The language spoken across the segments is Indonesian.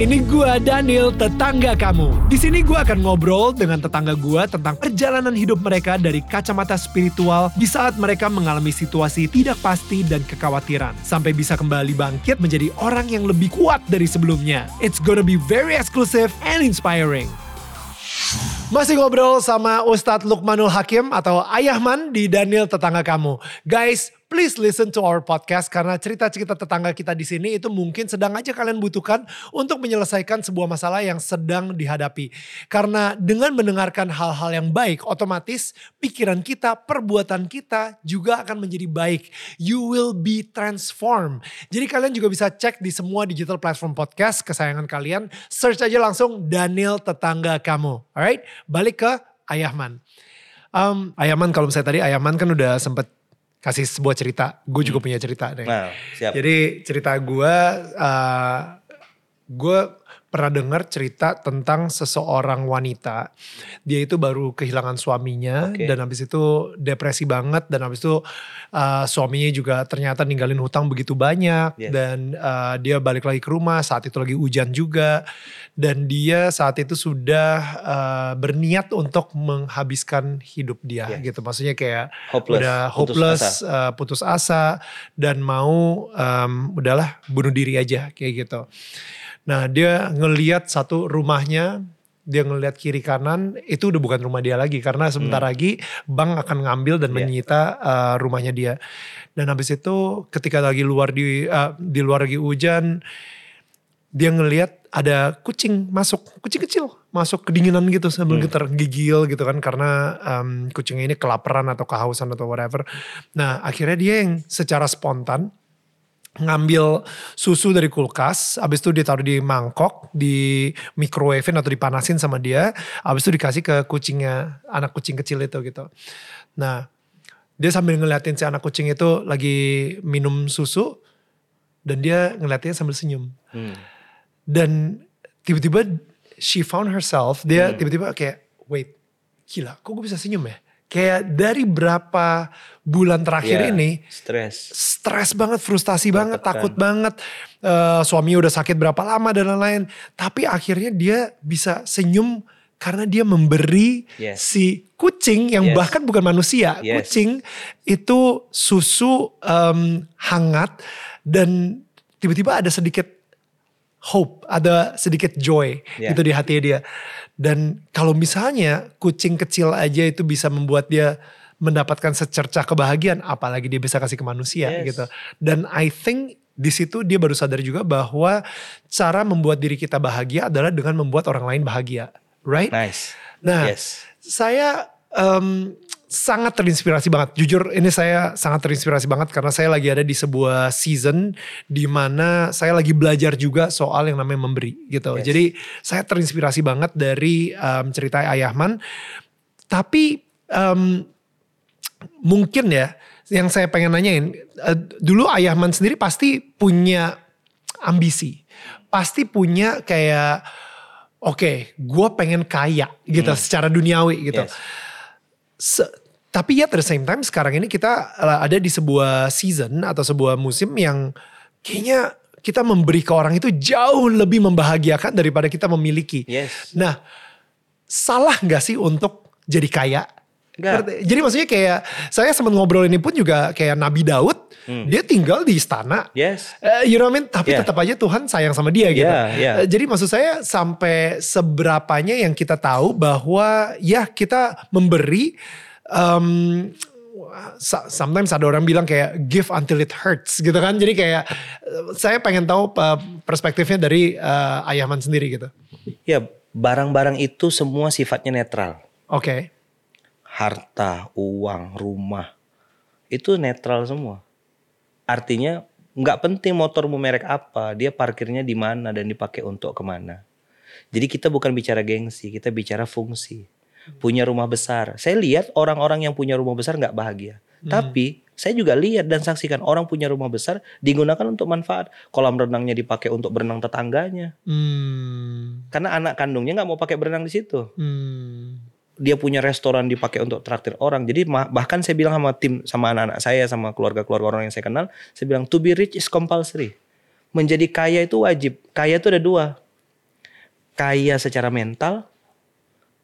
Ini gua Daniel, tetangga kamu. Di sini gua akan ngobrol dengan tetangga gua tentang perjalanan hidup mereka dari kacamata spiritual di saat mereka mengalami situasi tidak pasti dan kekhawatiran sampai bisa kembali bangkit menjadi orang yang lebih kuat dari sebelumnya. It's gonna be very exclusive and inspiring. Masih ngobrol sama Ustadz Lukmanul Hakim atau Ayahman di Daniel Tetangga Kamu. Guys, please listen to our podcast karena cerita-cerita tetangga kita di sini itu mungkin sedang aja kalian butuhkan untuk menyelesaikan sebuah masalah yang sedang dihadapi. Karena dengan mendengarkan hal-hal yang baik, otomatis pikiran kita, perbuatan kita juga akan menjadi baik. You will be transformed. Jadi kalian juga bisa cek di semua digital platform podcast kesayangan kalian. Search aja langsung Daniel Tetangga Kamu. Alright, balik ke Ayahman. Um, Ayahman kalau misalnya tadi Ayahman kan udah sempet kasih sebuah cerita. Gue juga punya cerita deh. Nah, siap. Jadi cerita gue, uh, gue pernah dengar cerita tentang seseorang wanita. Dia itu baru kehilangan suaminya Oke. dan habis itu depresi banget dan habis itu uh, suaminya juga ternyata ninggalin hutang begitu banyak Yes. dan uh, dia balik lagi ke rumah saat itu lagi hujan juga dan dia saat itu sudah uh, berniat untuk menghabiskan hidup dia Yes. gitu. Maksudnya kayak Hopeless, udah putus hopeless, asa. uh, putus asa dan mau um, udahlah bunuh diri aja kayak gitu. Nah dia ngeliat satu rumahnya, dia ngeliat kiri kanan itu udah bukan rumah dia lagi karena sebentar lagi bank akan ngambil dan Hmm. Iya. menyita uh, rumahnya dia. Dan habis itu ketika lagi luar di uh, di luar lagi hujan, dia ngeliat ada kucing masuk, kucing kecil masuk kedinginan gitu sambil Hmm. getar gigil gitu kan karena um, kucingnya ini kelaparan atau kehausan atau whatever. Nah akhirnya dia yang secara spontan ngambil susu dari kulkas, habis itu ditaruh di mangkok, di microwavein atau dipanasin sama dia, habis itu dikasih ke kucingnya, anak kucing kecil itu gitu. Nah, dia sambil ngeliatin si anak kucing itu lagi minum susu, dan dia ngeliatinnya sambil senyum. Hmm. Dan tiba-tiba she found herself, dia Hmm. tiba-tiba kayak, wait, gila, kok gue bisa senyum ya? Kayak dari berapa bulan terakhir Iya, ini, Stres. stres banget, frustasi banget, Tertekan. takut banget. Eh suaminya udah sakit berapa lama dan lain-lain. Tapi akhirnya dia bisa senyum karena dia memberi Yes. si kucing yang Yes. bahkan bukan manusia, Yes. kucing itu susu em, hangat dan tiba-tiba ada sedikit hope, ada sedikit joy Yeah. gitu di hati dia. Dan kalau misalnya kucing kecil aja itu bisa membuat dia mendapatkan secercah kebahagiaan, apalagi dia bisa kasih ke manusia Yes. gitu. Dan I think di situ dia baru sadar juga bahwa cara membuat diri kita bahagia adalah dengan membuat orang lain bahagia, right? Nice. Nah, Yes. saya em, sangat terinspirasi banget. Jujur ini saya sangat terinspirasi banget karena saya lagi ada di sebuah season di mana saya lagi belajar juga soal yang namanya memberi gitu. Yes. Jadi saya terinspirasi banget dari em, cerita Ayahman. Tapi em, mungkin ya yang saya pengen nanyain eh, dulu Ayahman sendiri pasti punya ambisi, pasti punya kayak oke, gue pengen kaya gitu secara duniawi gitu. Yes. Se- tapi ya at the same time sekarang ini kita uh, ada di sebuah season atau sebuah musim yang kayaknya kita memberi ke orang itu jauh lebih membahagiakan daripada kita memiliki. Yes. Nah, salah nggak sih untuk jadi kaya? Ngerti? Jadi maksudnya kayak saya sempat ngobrol ini pun juga kayak Nabi Daud, dia tinggal di istana. Yes. Eh, you know what I mean? Tapi Yeah. tetap aja Tuhan sayang sama dia gitu. Yeah, yeah. Eh, Jadi maksud saya sampai seberapanya yang kita tahu bahwa ya kita memberi um, sometimes ada orang bilang kayak give until it hurts gitu kan. Jadi kayak saya pengen tahu eh, perspektifnya dari eh, Ayahman sendiri gitu. Ya, barang-barang itu semua sifatnya netral. Oke. Harta, uang, rumah. Itu netral semua. Artinya nggak penting motormu merek apa, dia parkirnya di mana dan dipakai untuk ke mana. Jadi kita bukan bicara gengsi, kita bicara fungsi. Punya rumah besar. Saya lihat orang-orang yang punya rumah besar nggak bahagia. Tapi saya juga lihat dan saksikan orang punya rumah besar digunakan untuk manfaat. Kolam renangnya dipakai untuk berenang tetangganya. Hmm. Karena anak kandungnya nggak mau pakai berenang di situ. Hmm. Dia punya restoran dipakai untuk traktir orang. Jadi bahkan saya bilang sama tim, sama anak-anak saya, sama keluarga-keluarga orang yang saya kenal, saya bilang to be rich is compulsory. Menjadi kaya itu wajib. Kaya itu ada dua, kaya secara mental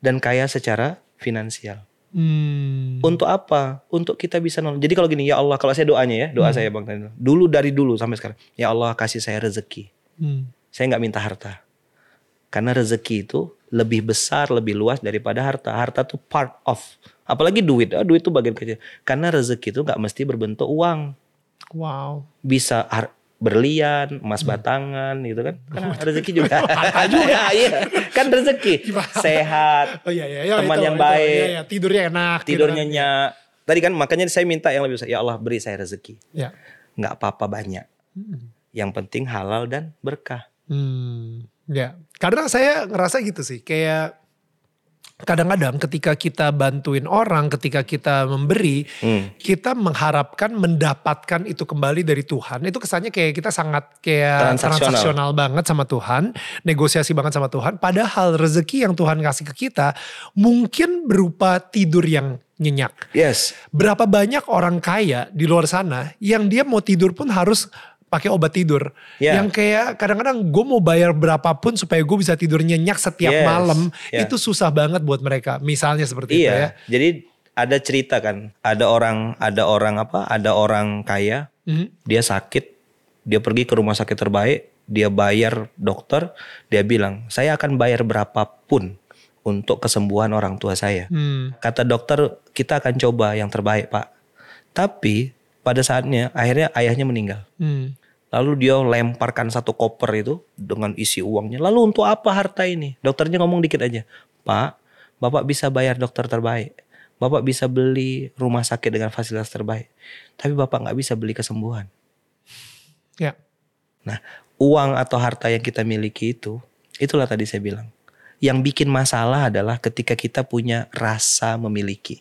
dan kaya secara finansial. Hmm. Untuk apa? Untuk kita bisa nolong. Jadi kalau gini, ya Allah, kalau saya doanya ya, doa Hmm. saya Bang Daniel. Dulu dari dulu sampai sekarang, ya Allah kasih saya rezeki. Hmm. Saya nggak minta harta. Karena rezeki itu lebih besar, lebih luas daripada harta. Harta tuh part of. Apalagi duit. Ah, duit itu bagian kecil. Karena rezeki itu nggak mesti berbentuk uang. Wow. Bisa berlian, emas batangan gitu kan. Kan rezeki juga. Hmm. Harta juga. Iya, kan rezeki. Sehat, Oh iya iya. iya, Teman itu, yang itu. baik. Iya, iya. Tidurnya enak. gitu tidur kan. nyenyak. Tadi kan makanya saya minta yang lebih besar. Ya Allah beri saya rezeki. Ya. Nggak apa-apa banyak. Hmm. Yang penting halal dan berkah. Hmm, ya. Karena saya ngerasa gitu sih, kayak kadang-kadang ketika kita bantuin orang, ketika kita memberi, Hmm. kita mengharapkan mendapatkan itu kembali dari Tuhan. Itu kesannya kayak kita sangat kayak Transaksional. transaksional banget sama Tuhan, negosiasi banget sama Tuhan. Padahal rezeki yang Tuhan kasih ke kita mungkin berupa tidur yang nyenyak. Yes. Berapa banyak orang kaya di luar sana yang dia mau tidur pun harus pakai obat tidur. Ya. Yang kayak kadang-kadang gue mau bayar berapapun supaya gue bisa tidur nyenyak setiap Yes. malam. Ya. Itu susah banget buat mereka. Misalnya seperti itu ya. Iya. Jadi ada cerita kan. Ada orang, ada orang apa? Ada orang kaya. Mhm. Dia sakit. Dia pergi ke rumah sakit terbaik. Dia bayar dokter. Dia bilang, saya akan bayar berapapun untuk kesembuhan orang tua saya. Hmm. Kata dokter, kita akan coba yang terbaik pak. Tapi pada saatnya akhirnya ayahnya meninggal. Hmm. Lalu dia lemparkan satu koper itu dengan isi uangnya. Lalu untuk apa harta ini? Dokternya ngomong dikit aja. Pak, Bapak bisa bayar dokter terbaik. Bapak bisa beli rumah sakit dengan fasilitas terbaik. Tapi Bapak nggak bisa beli kesembuhan. Ya. Nah, uang atau harta yang kita miliki itu, itulah tadi saya bilang. Yang bikin masalah adalah ketika kita punya rasa memiliki.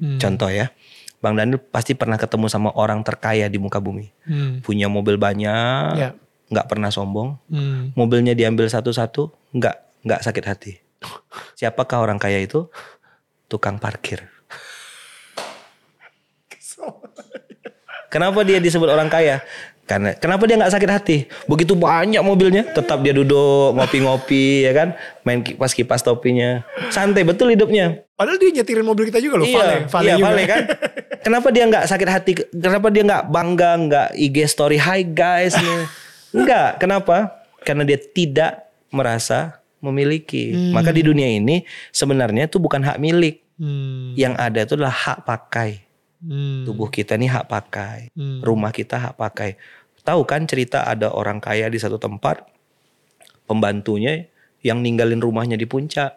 Hmm. Contoh ya, Bang Daniel pasti pernah ketemu sama orang terkaya di muka bumi. Hmm. Punya mobil banyak, Ya. nggak pernah sombong. Hmm. Mobilnya diambil satu-satu, nggak nggak sakit hati. Siapakah orang kaya itu? Tukang parkir. Kenapa dia disebut orang kaya? Karena kenapa dia nggak sakit hati? Begitu banyak mobilnya, tetap dia duduk ngopi-ngopi ya kan, main kipas kipas topinya, santai betul hidupnya. Padahal dia nyetirin mobil kita juga loh. Vale. Vale iya, juga. Vale kan. Kenapa dia nggak sakit hati? Kenapa dia nggak bangga, nggak IG story, hi guys? nih?" Enggak. Kenapa? Karena dia tidak merasa memiliki. Hmm. Maka di dunia ini sebenarnya itu bukan hak milik. Hmm. Yang ada itu adalah hak pakai. Hmm. Tubuh kita ini hak pakai. Hmm. Rumah kita hak pakai. Tahu kan cerita ada orang kaya di satu tempat, pembantunya yang ninggalin rumahnya di puncak.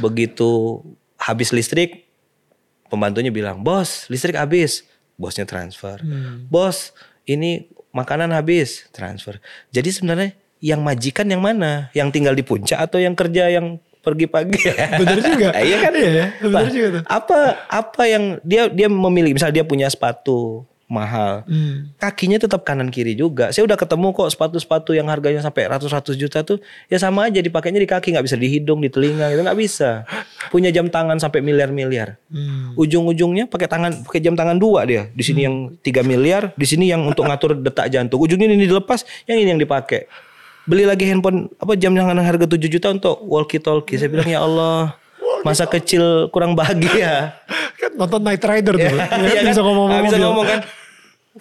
Begitu habis listrik, pembantunya bilang, bos listrik habis. Bosnya transfer. Hmm. Bos ini makanan habis, transfer. Jadi sebenarnya yang majikan yang mana? Yang tinggal di puncak atau yang kerja yang pergi pagi? Bener juga. iya kan? Iya ya. Bener Nah, juga tuh. Apa apa yang dia dia memilih? Misal dia punya sepatu mahal, Hmm. kakinya tetap kanan kiri juga. Saya udah ketemu kok sepatu-sepatu yang harganya sampai ratus-ratus juta tuh ya sama aja dipakainya di kaki nggak bisa di hidung, di telinga gitu nggak bisa. Punya jam tangan sampai miliar-miliar. Hmm. Ujung-ujungnya pakai tangan pakai jam tangan dua dia. Di sini yang 3 miliar, di sini yang untuk ngatur detak jantung. Ujungnya ini dilepas, yang ini yang dipakai. Beli lagi handphone apa jam tangan harga 7 juta untuk walkie talkie. Saya bilang ya Allah, masa kecil kurang bahagia. Kan nonton Night Rider tuh. Iya ya, kan? Bisa ngomong Nggak bisa ngomong kan.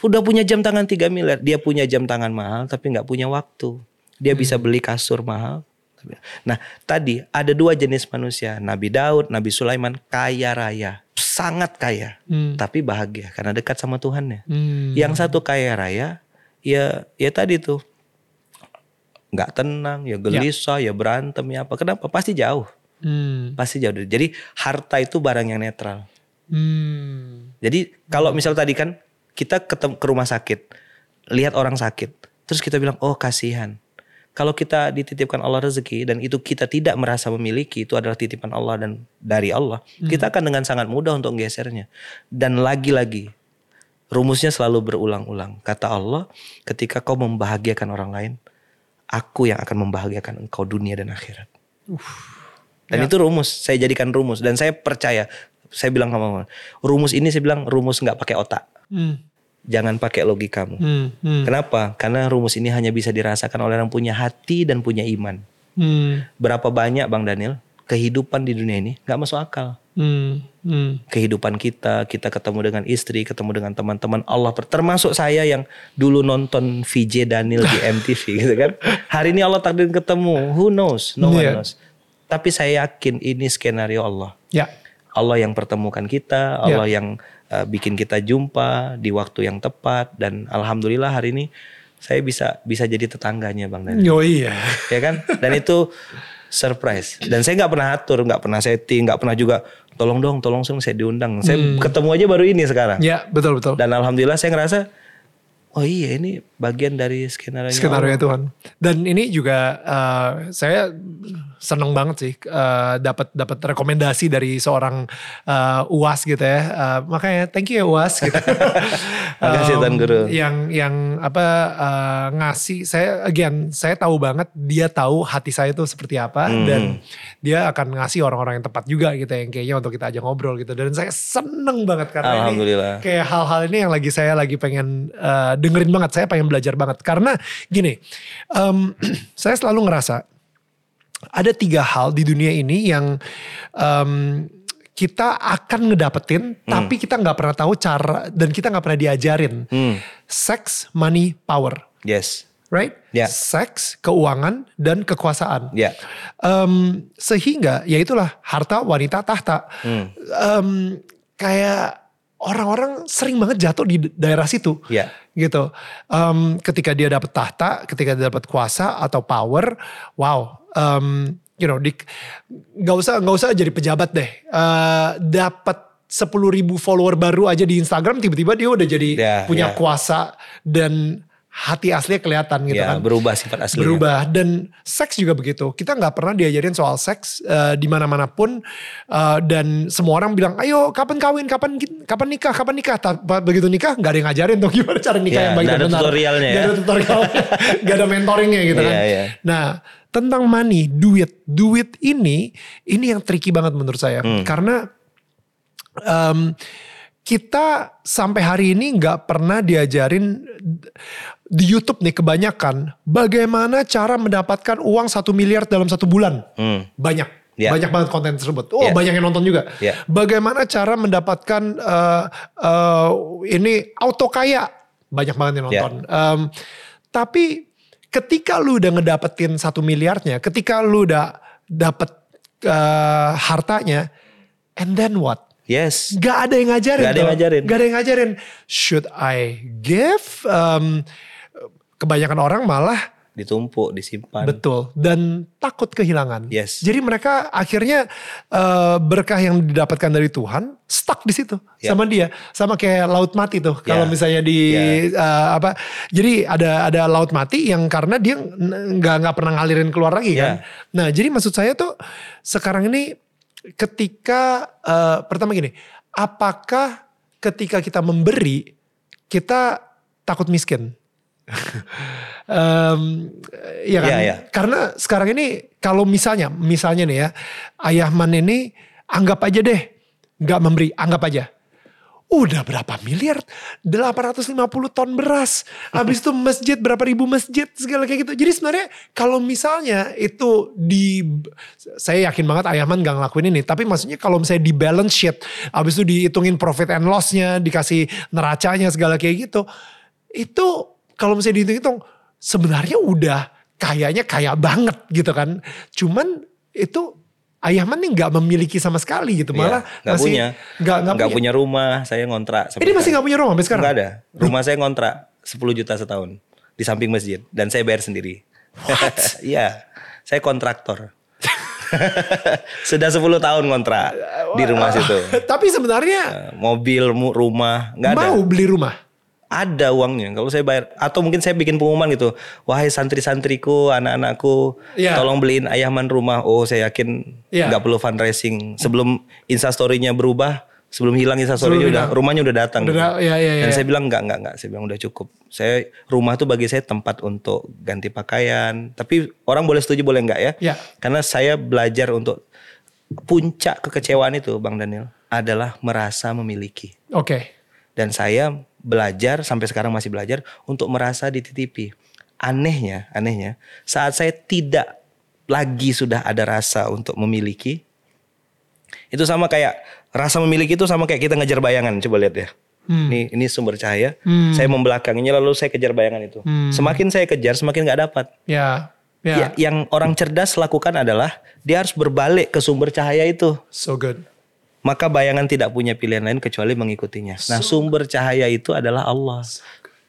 Udah punya jam tangan 3 miliar, dia punya jam tangan mahal tapi nggak punya waktu. Dia bisa beli kasur mahal. Nah, tadi ada dua jenis manusia, Nabi Daud, Nabi Sulaiman, kaya raya, sangat kaya, Hmm. tapi bahagia karena dekat sama Tuhannya. Hmm. Yang satu kaya raya, ya ya tadi tuh nggak tenang, ya gelisah, ya berantem, ya apa? Kenapa? Pasti jauh, Hmm. pasti jauh. Jadi harta itu barang yang netral. Hmm. Jadi kalau misal tadi kan kita ketemu ke rumah sakit, lihat orang sakit, terus kita bilang oh kasihan. Kalau kita dititipkan Allah rezeki dan itu kita tidak merasa memiliki, itu adalah titipan Allah dan dari Allah, kita akan dengan sangat mudah untuk menggesernya. Dan lagi-lagi rumusnya selalu berulang-ulang. Kata Allah, ketika kau membahagiakan orang lain, aku yang akan membahagiakan engkau dunia dan akhirat. Dan itu rumus, saya jadikan rumus dan saya percaya. Saya bilang sama rumus ini saya bilang rumus nggak pakai otak, Hmm. jangan pakai logikamu. Hmm. Hmm. Kenapa? Karena rumus ini hanya bisa dirasakan oleh orang punya hati dan punya iman. Hmm. Berapa banyak Bang Daniel kehidupan di dunia ini nggak masuk akal. Hmm. Hmm. Kehidupan kita, kita ketemu dengan istri, ketemu dengan teman-teman Allah, termasuk saya yang dulu nonton VJ Daniel di MTV gitu kan. Hari ini Allah takdir ketemu, who knows, no one Iya. knows. Tapi saya yakin ini skenario Allah. Ya. Allah yang pertemukan kita, Allah yang uh, bikin kita jumpa di waktu yang tepat dan alhamdulillah hari ini saya bisa bisa jadi tetangganya Bang Daniel. Oh iya. ya kan? Dan itu surprise. Dan saya nggak pernah atur, nggak pernah setting, nggak pernah juga tolong dong, tolong dong saya diundang. Saya ketemu aja baru ini sekarang. Ya betul betul. Dan alhamdulillah saya ngerasa oh iya ini bagian dari skenario skenario Tuhan. Dan ini juga eh, saya seneng banget sih eh, dapat dapat rekomendasi dari seorang eh, uas gitu ya. Eh, makanya thank you ya uas gitu. Makasih, Tuan Guru. Yang yang apa eh, ngasih saya again saya tahu banget dia tahu hati saya itu seperti apa Hmm. dan dia akan ngasih orang-orang yang tepat juga gitu yang kayaknya untuk kita aja ngobrol gitu. Dan saya seneng banget karena ini kayak hal-hal ini yang lagi saya lagi pengen eh, dengerin banget saya pengen belajar banget karena gini em, saya selalu ngerasa ada tiga hal di dunia ini yang em, kita akan ngedapetin tapi kita nggak pernah tahu cara dan kita nggak pernah diajarin Hmm. sex money power Yes. right Ya. seks keuangan dan kekuasaan Ya. Em, sehingga ya itulah harta wanita tahta Hmm. Em, kayak orang-orang sering banget jatuh di daerah situ Ya. gitu Em, ketika dia dapat tahta ketika dia dapat kuasa atau power wow em, you know di nggak usah nggak usah jadi pejabat deh Eh, dapat 10.000 ribu follower baru aja di Instagram tiba-tiba dia udah jadi Ya, punya ya. kuasa dan hati aslinya kelihatan gitu ya, kan. berubah sifat aslinya. berubah. Dan seks juga begitu. Kita nggak pernah diajarin soal seks eh, di mana mana pun eh, dan semua orang bilang ayo kapan kawin? Kapan kapan nikah? Kapan nikah? Begitu nikah nggak ada yang ngajarin tuh gimana cara nikah Ya, yang baik dan ada benar. tutorialnya ya. nggak ada tutorial. Nggak ada mentoringnya gitu kan. Iya, iya. nah tentang money duit. Duit ini ini yang tricky banget menurut saya. Hmm. karena em, kita sampai hari ini nggak pernah diajarin di YouTube nih kebanyakan bagaimana cara mendapatkan uang satu miliar dalam satu bulan. Hmm. Banyak, Ya. banyak banget konten tersebut. Oh Ya. banyak yang nonton juga. Ya. Bagaimana cara mendapatkan eh, eh, ini auto kaya, banyak banget yang Ya. nonton. Em, tapi ketika lu udah ngedapetin satu miliarnya, ketika lu udah dapet eh, hartanya, and then what? Yes. Gak ada yang ngajarin. Gak ada yang ngajarin. Gak ada yang ngajarin. Should I give? Um, kebanyakan orang malah Ditumpuk, disimpan. betul dan takut kehilangan. Yes. Jadi mereka akhirnya uh, berkah yang didapatkan dari Tuhan stuck di situ Ya. sama dia, sama kayak laut mati tuh. Kalau Ya. misalnya di Ya. uh, apa? Jadi ada ada laut mati yang karena dia nggak nggak pernah ngalirin keluar lagi kan. Ya. Nah jadi maksud saya tuh sekarang ini ketika uh, pertama gini, apakah ketika kita memberi kita takut miskin? Em, ya kan? Iya, iya. Karena sekarang ini kalau misalnya, misalnya nih ya, Ayahman ini anggap aja deh, nggak memberi, anggap aja. Udah berapa miliar? 850 ton beras. Habis itu masjid, berapa ribu masjid, segala kayak gitu. Jadi sebenarnya kalau misalnya itu di, saya yakin banget Ayahman gak ngelakuin ini. Tapi maksudnya kalau misalnya di balance sheet, habis itu dihitungin profit and lossnya, dikasih neracanya segala kayak gitu. Itu kalau misalnya dihitung-hitung, sebenarnya udah kayaknya kaya banget gitu kan. Cuman itu Ayahman nih nggak memiliki sama sekali gitu. Iya, Malah nggak masih punya. nggak nggak Nggak punya. punya rumah, saya ngontrak. sampai Ini masih nggak punya rumah sampai sekarang? Nggak ada. Rumah saya ngontrak 10 juta setahun di samping masjid dan saya bayar sendiri. Iya, saya kontraktor. Sudah 10 tahun ngontrak di rumah situ. Tapi sebenarnya Eh, Mobil, rumah, nggak ada. mau beli rumah. Ada uangnya. Kalau saya bayar atau mungkin saya bikin pengumuman gitu. Wahai santri-santriku, anak-anakku, Iya. tolong beliin ayahman rumah. Oh, saya yakin Iya. nggak perlu fundraising. Sebelum instastory-nya berubah, sebelum hilang instastory-nya udah hilang. rumahnya udah datang. Udah da- iya, iya, Dan iya. saya bilang enggak, enggak, enggak. Saya bilang udah cukup. Saya rumah tuh bagi saya tempat untuk ganti pakaian. Tapi orang boleh setuju boleh enggak ya? Ya. Karena saya belajar untuk puncak kekecewaan itu, Bang Daniel, adalah merasa memiliki. Oke. Dan saya belajar sampai sekarang masih belajar untuk merasa dititipi. Anehnya, anehnya saat saya tidak lagi sudah ada rasa untuk memiliki, itu sama kayak rasa memiliki itu sama kayak kita ngejar bayangan. Coba lihat ya. Hmm. Ini ini sumber cahaya. Hmm. Saya membelakanginya lalu saya kejar bayangan itu. Hmm. Semakin saya kejar, semakin nggak dapat. Ya. Ya. Ya, yang orang cerdas lakukan adalah dia harus berbalik ke sumber cahaya itu. So good. Maka bayangan tidak punya pilihan lain kecuali mengikutinya. Nah, sumber cahaya itu adalah Allah.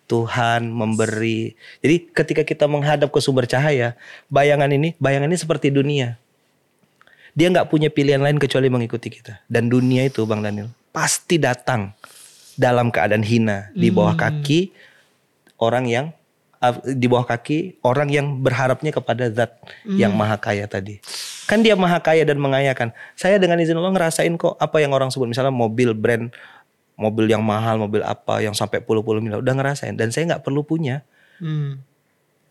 Tuhan memberi. Jadi ketika kita menghadap ke sumber cahaya, bayangan ini, bayangan ini seperti dunia. Dia nggak punya pilihan lain kecuali mengikuti kita. Dan dunia itu, Bang Daniel, pasti datang dalam keadaan hina di bawah kaki orang yang di bawah kaki orang yang berharapnya kepada zat yang maha kaya tadi. Kan dia maha kaya dan mengayakan. Saya dengan izin Allah ngerasain kok apa yang orang sebut misalnya mobil brand mobil yang mahal, mobil apa yang sampai puluh-puluh miliar udah ngerasain dan saya nggak perlu punya. Hmm.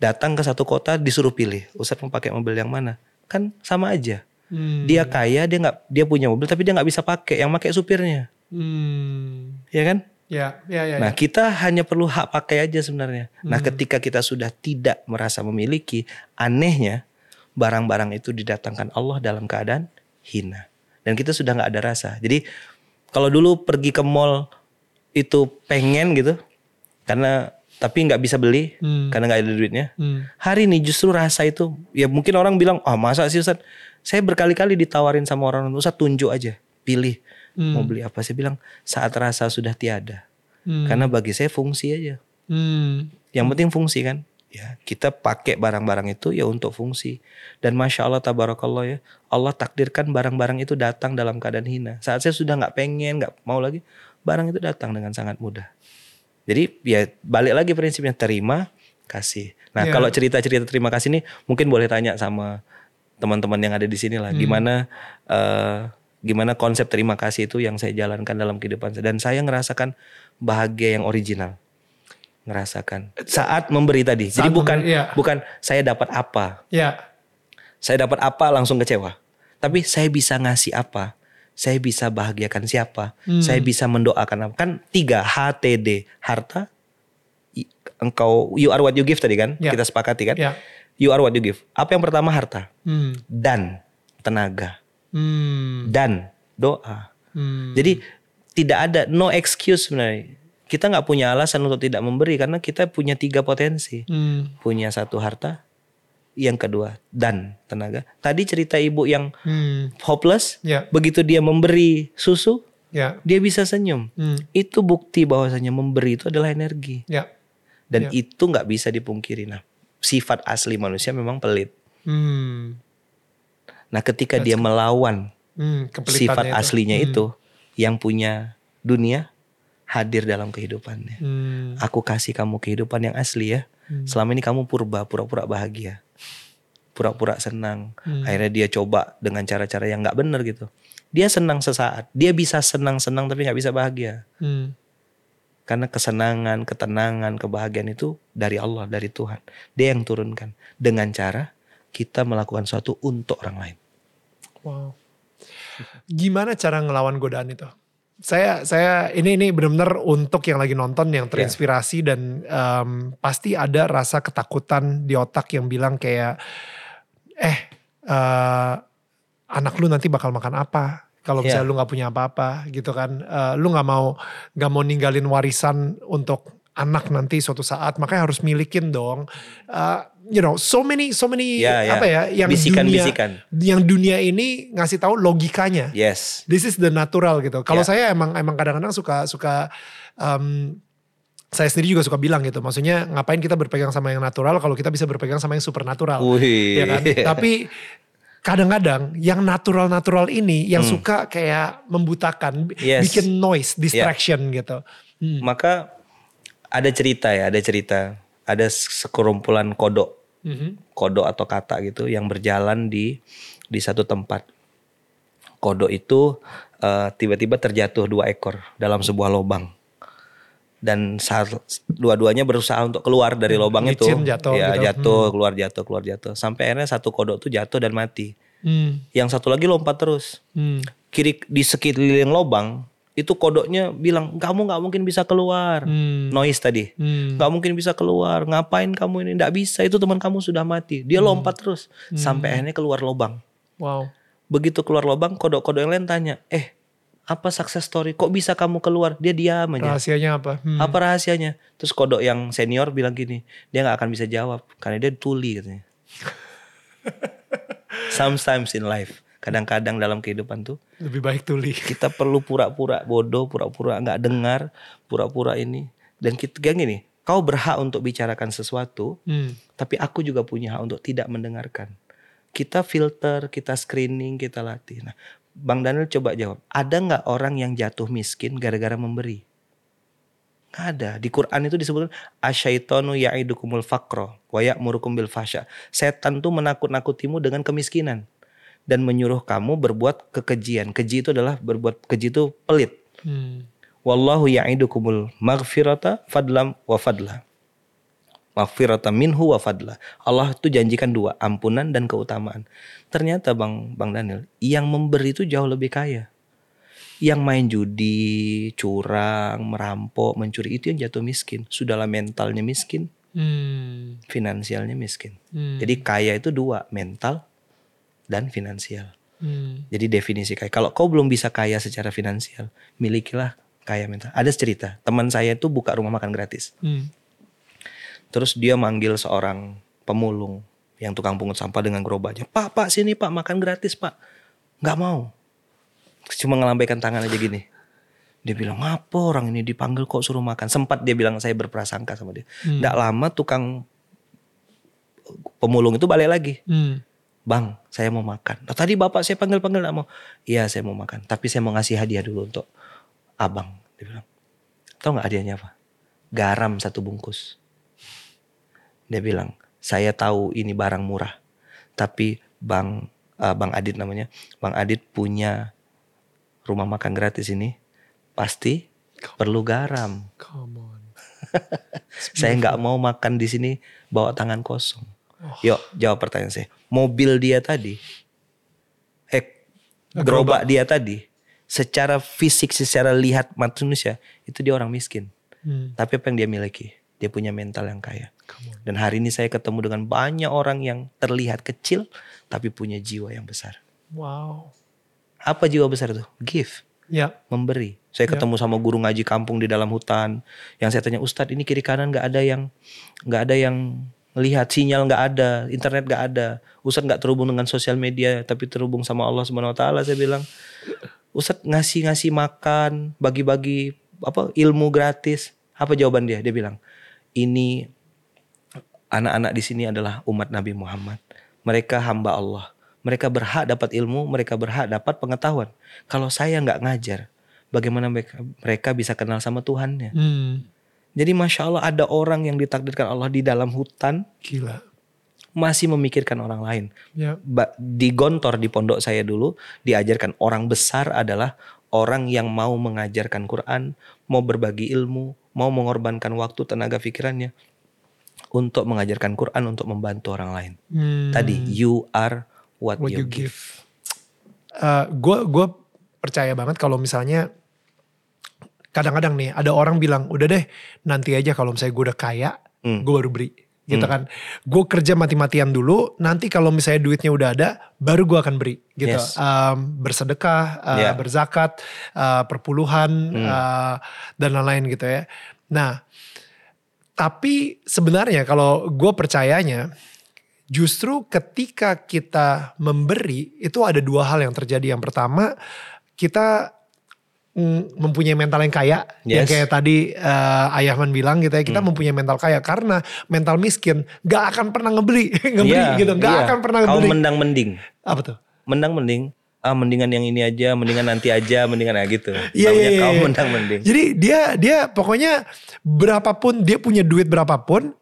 Datang ke satu kota disuruh pilih, Ustadz mau pakai mobil yang mana? Kan sama aja. Hmm. Dia kaya, dia nggak dia punya mobil tapi dia nggak bisa pakai, yang pakai supirnya. Hmm. Ya kan? Ya, ya, ya. Nah, ya. kita hanya perlu hak pakai aja sebenarnya. Nah, Hmm. ketika kita sudah tidak merasa memiliki, anehnya barang-barang itu didatangkan Allah dalam keadaan hina. Dan kita sudah nggak ada rasa. Jadi kalau dulu pergi ke mall itu pengen gitu, karena tapi nggak bisa beli Hmm. karena nggak ada duitnya. Hmm. Hari ini justru rasa itu, ya mungkin orang bilang, ah masa sih Ustaz? Saya berkali-kali ditawarin sama orang, Ustaz tunjuk aja, pilih Hmm. mau beli apa. Saya bilang saat rasa sudah tiada. Hmm. Karena bagi saya fungsi aja. Hmm. Yang penting fungsi kan. Ya, kita pakai barang-barang itu ya untuk fungsi. Dan masya Allah tabarakallah ya, Allah takdirkan barang-barang itu datang dalam keadaan hina. Saat saya sudah nggak pengen, nggak mau lagi, barang itu datang dengan sangat mudah. Jadi ya balik lagi prinsipnya terima, kasih. Nah Ya. kalau cerita-cerita terima kasih ini mungkin boleh tanya sama teman-teman yang ada di sini lah, gimana eh, gimana konsep terima kasih itu yang saya jalankan dalam kehidupan saya. Dan saya ngerasakan bahagia yang original ngerasakan saat memberi tadi. Jadi Saat bukan memberi, iya. bukan saya dapat apa, Ya. saya dapat apa langsung kecewa. Tapi saya bisa ngasih apa, saya bisa bahagiakan siapa, Hmm. saya bisa mendoakan apa. Kan tiga HTD harta, engkau you are what you give tadi kan, Ya. kita sepakati kan. Ya. You are what you give. Apa yang pertama harta Hmm. dan tenaga Hmm. dan doa. Hmm. Jadi tidak ada no excuse sebenarnya. Kita nggak punya alasan untuk tidak memberi karena kita punya tiga potensi. Hmm. punya satu harta, yang kedua dan tenaga. Tadi cerita ibu yang Hmm. hopeless, Ya. begitu dia memberi susu, Ya. dia bisa senyum. Hmm. Itu bukti bahwasanya memberi itu adalah energi Ya. dan Ya. itu nggak bisa dipungkiri. Nah, sifat asli manusia memang pelit. Hmm. Nah, ketika dia melawan Hmm. Sifat itu. aslinya Hmm. itu, yang punya dunia hadir dalam kehidupannya. Hmm. Aku kasih kamu kehidupan yang asli ya. Hmm. Selama ini kamu purba, pura-pura bahagia. Pura-pura senang. Hmm. Akhirnya dia coba dengan cara-cara yang nggak benar gitu. Dia senang sesaat. Dia bisa senang-senang tapi nggak bisa bahagia. Hmm. Karena kesenangan, ketenangan, kebahagiaan itu dari Allah, dari Tuhan. Dia yang turunkan. Dengan cara kita melakukan sesuatu untuk orang lain. Wow. Gimana cara ngelawan godaan itu? Saya saya ini ini benar-benar untuk yang lagi nonton yang terinspirasi dan em, pasti ada rasa ketakutan di otak yang bilang kayak eh eh, anak lu nanti bakal makan apa? Kalau Iya. misalnya lu nggak punya apa-apa gitu kan. Eh, lu nggak mau nggak mau ninggalin warisan untuk anak nanti suatu saat. Makanya harus milikin dong. Eh, you know so many so many Ya, ya. apa ya yang dunia Bisikan-bisikan. yang dunia ini ngasih tahu logikanya. Yes. This is the natural gitu. Kalau Ya. saya emang emang kadang-kadang suka suka um, saya sendiri juga suka bilang gitu. Maksudnya ngapain kita berpegang sama yang natural kalau kita bisa berpegang sama yang supernatural. Wih. Ya kan? Tapi kadang-kadang yang natural-natural ini yang suka kayak membutakan, Hmm. Yes. bikin noise, distraction gitu. Hmm. Maka ada cerita ya, ada cerita. Ada sekerumpulan kodok. Mhm. kodok atau kata gitu yang berjalan di di satu tempat. Kodok itu eh, tiba-tiba terjatuh dua ekor dalam sebuah lubang. Dan saat dua-duanya berusaha untuk keluar dari lubang itu, jatuh ya gitu. jatuh, keluar jatuh, keluar jatuh. Sampai akhirnya satu kodok tuh jatuh dan mati. Hmm. Yang satu lagi lompat terus. Hmm. Kiri di sekeliling lubang itu kodoknya bilang kamu nggak mungkin bisa keluar. Hmm. Noise tadi. Hmm. nggak mungkin bisa keluar. Ngapain kamu ini? Nggak bisa. Itu teman kamu sudah mati. Dia lompat terus sampai akhirnya keluar lubang. Wow. Begitu keluar lubang, kodok-kodok yang lain tanya, eh apa success story? Kok bisa kamu keluar? Dia diam aja. Rahasianya apa? Hmm. Apa rahasianya? Terus kodok yang senior bilang gini, dia nggak akan bisa jawab karena dia tuli katanya. Sometimes in life, kadang-kadang dalam kehidupan tuh Lebih baik tuli. kita perlu pura-pura bodoh, pura-pura nggak dengar, pura-pura ini. Dan kita kayak gini, kau berhak untuk bicarakan sesuatu, Hmm. tapi aku juga punya hak untuk tidak mendengarkan. Kita filter, kita screening, kita latih. Nah, Bang Daniel coba jawab, ada nggak orang yang jatuh miskin gara-gara memberi? Nggak ada. Di Quran itu disebut asyaitonu ya'idukumul fakro wa ya'murukum bil fasya. Setan tuh menakut-nakutimu dengan kemiskinan dan menyuruh kamu berbuat kekejian. Keji itu adalah berbuat keji itu pelit. Hmm. Wallahu ya'idukumul maghfirata fadlam wa fadla. Maghfirata minhu wa fadla. Allah tuh janjikan dua, ampunan dan keutamaan. Ternyata Bang Bang Daniel, yang memberi itu jauh lebih kaya. Yang main judi, curang, merampok, mencuri itu yang jatuh miskin. Sudahlah mentalnya miskin, Hmm. finansialnya miskin. Hmm. Jadi kaya itu dua, mental dan finansial. Hmm. Jadi definisi kaya. Kalau kau belum bisa kaya secara finansial, milikilah kaya mental. Ada cerita, teman saya itu buka rumah makan gratis. Hmm. Terus dia manggil seorang pemulung yang tukang pungut sampah dengan gerobaknya. Pak, pak sini pak makan gratis pak. Nggak mau. Cuma ngelambaikan tangan aja gini. Dia bilang, apa orang ini dipanggil kok suruh makan. Sempat dia bilang saya berprasangka sama dia. Hmm. Nggak lama tukang pemulung itu balik lagi. Hmm. Bang, saya mau makan. Nah, tadi bapak saya panggil-panggil nggak mau. Iya, saya mau makan. Tapi saya mau ngasih hadiah dulu untuk abang. Dia bilang, tahu nggak hadiahnya apa? Garam satu bungkus. Dia bilang, saya tahu ini barang murah. Tapi bang, eh, bang Adit namanya, bang Adit punya rumah makan gratis ini. Pasti perlu garam. Come on. Saya nggak mau makan di sini bawa tangan kosong. Oh. Yuk jawab pertanyaan saya. Mobil dia tadi, eh Gerobak. dia tadi, secara fisik, secara lihat manusia itu dia orang miskin. Hmm. Tapi apa yang dia miliki? Dia punya mental yang kaya. Dan hari ini saya ketemu dengan banyak orang yang terlihat kecil tapi punya jiwa yang besar. Wow. Apa jiwa besar itu? Give Ya. memberi. Saya Ya. ketemu sama guru ngaji kampung di dalam hutan. Yang saya tanya, Ustadz ini kiri kanan nggak ada yang nggak ada yang melihat sinyal nggak ada, internet nggak ada. Ustadz nggak terhubung dengan sosial media, tapi terhubung sama Allah Subhanahu Wa Taala. Saya bilang, Ustadz ngasih ngasih makan, bagi-bagi apa ilmu gratis. Apa jawaban dia? Dia bilang, ini anak-anak di sini adalah umat Nabi Muhammad. Mereka hamba Allah. Mereka berhak dapat ilmu, mereka berhak dapat pengetahuan. Kalau saya nggak ngajar, bagaimana mereka, mereka bisa kenal sama Tuhannya? Hmm. Jadi masya Allah ada orang yang ditakdirkan Allah di dalam hutan Gila. masih memikirkan orang lain. Ya. Di Gontor di pondok saya dulu diajarkan orang besar adalah orang yang mau mengajarkan Quran, mau berbagi ilmu, mau mengorbankan waktu, tenaga pikirannya untuk mengajarkan Quran untuk membantu orang lain. Hmm. Tadi you are what, what you, you give. give. Gue gue percaya banget kalau misalnya kadang-kadang nih ada orang bilang udah deh nanti aja kalau misalnya gue udah kaya Hmm. gue baru beri gitu kan gue kerja mati-matian dulu nanti kalau misalnya duitnya udah ada baru gue akan beri gitu Yes. Em, bersedekah eh, Yeah. berzakat eh, perpuluhan Hmm. eh, dan lain-lain gitu ya nah tapi sebenarnya kalau gue percayanya justru ketika kita memberi itu ada dua hal yang terjadi. Yang pertama kita mempunyai mental yang kaya, yang Yes. kayak tadi eh, Ayahman bilang gitu ya, kita Hmm. mempunyai mental kaya karena mental miskin gak akan pernah ngebeli, ngebeli Iya, gitu, gak iya. akan pernah Kau ngebeli. mendang mending, Apa tuh? mendang mending. Ah mendingan yang ini aja, mendingan nanti aja, mendingan ya gitu. Iya, Namanya iya, kau iya. mendang mending. Jadi dia dia pokoknya berapapun dia punya duit berapapun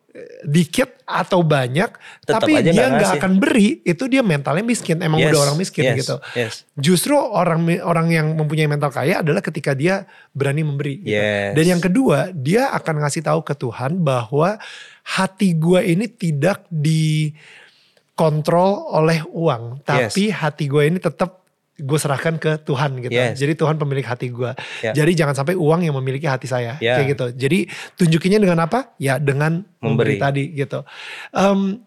dikit atau banyak, Tetap tapi aja dia nggak akan beri, itu dia mentalnya miskin. Emang Yes, udah orang miskin yes, gitu. Yes. Justru orang orang yang mempunyai mental kaya adalah ketika dia berani memberi. gitu. Yes. Dan yang kedua, dia akan ngasih tahu ke Tuhan bahwa hati gue ini tidak dikontrol oleh uang, tapi hati gue ini tetap gue serahkan ke Tuhan gitu. Yes. Jadi Tuhan pemilik hati gue. Ya. Jadi jangan sampai uang yang memiliki hati saya Ya. kayak gitu. Jadi tunjukinnya dengan apa? Ya dengan memberi, Memberi. tadi gitu. Em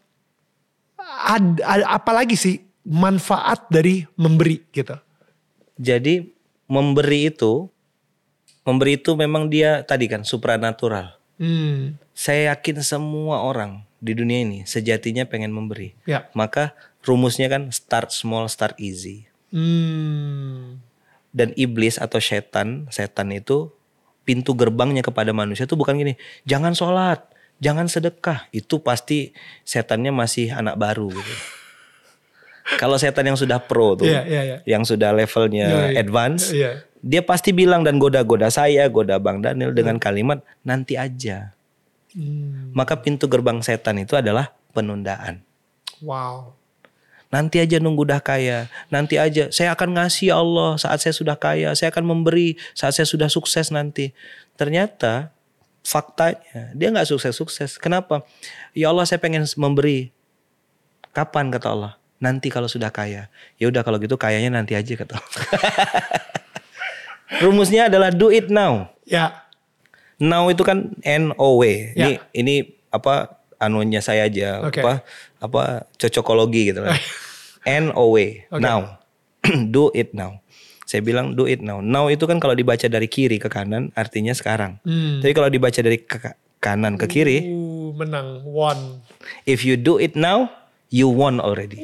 ad, ad- apa lagi sih manfaat dari memberi gitu? Jadi memberi itu, memberi itu memang dia tadi kan supranatural. Hmm, Saya yakin semua orang di dunia ini sejatinya pengen memberi. ya. Maka rumusnya kan start small, start easy. Hmm, Dan iblis atau setan, setan itu pintu gerbangnya kepada manusia itu bukan gini, jangan sholat, jangan sedekah. Itu pasti setannya masih anak baru gitu. Kalau setan yang sudah pro tuh, Iya, iya, iya. yang sudah levelnya Iya, iya. advance, Iya. dia pasti bilang dan goda-goda saya, goda Bang Daniel dengan kalimat nanti aja. Hmm, Maka pintu gerbang setan itu adalah penundaan. wow. Nanti aja nunggu dah kaya. Nanti aja saya akan ngasih ya Allah saat saya sudah kaya. Saya akan memberi saat saya sudah sukses nanti. Ternyata faktanya dia nggak sukses-sukses. Kenapa? Ya Allah saya pengen memberi. Kapan kata Allah? Nanti kalau sudah kaya. Ya udah kalau gitu kayanya nanti aja kata Allah. Rumusnya adalah do it now. Ya, Now itu kan N O W. Ini Ya. ini apa anunya saya aja Oke. apa apa cocokologi gitu kan. N O W. Oke. Now. do it now. Saya bilang do it now. Now itu kan kalau dibaca dari kiri ke kanan artinya sekarang. Hmm. Tapi kalau dibaca dari ke ka- kanan ke kiri, Uh, menang one. if you do it now, you won already.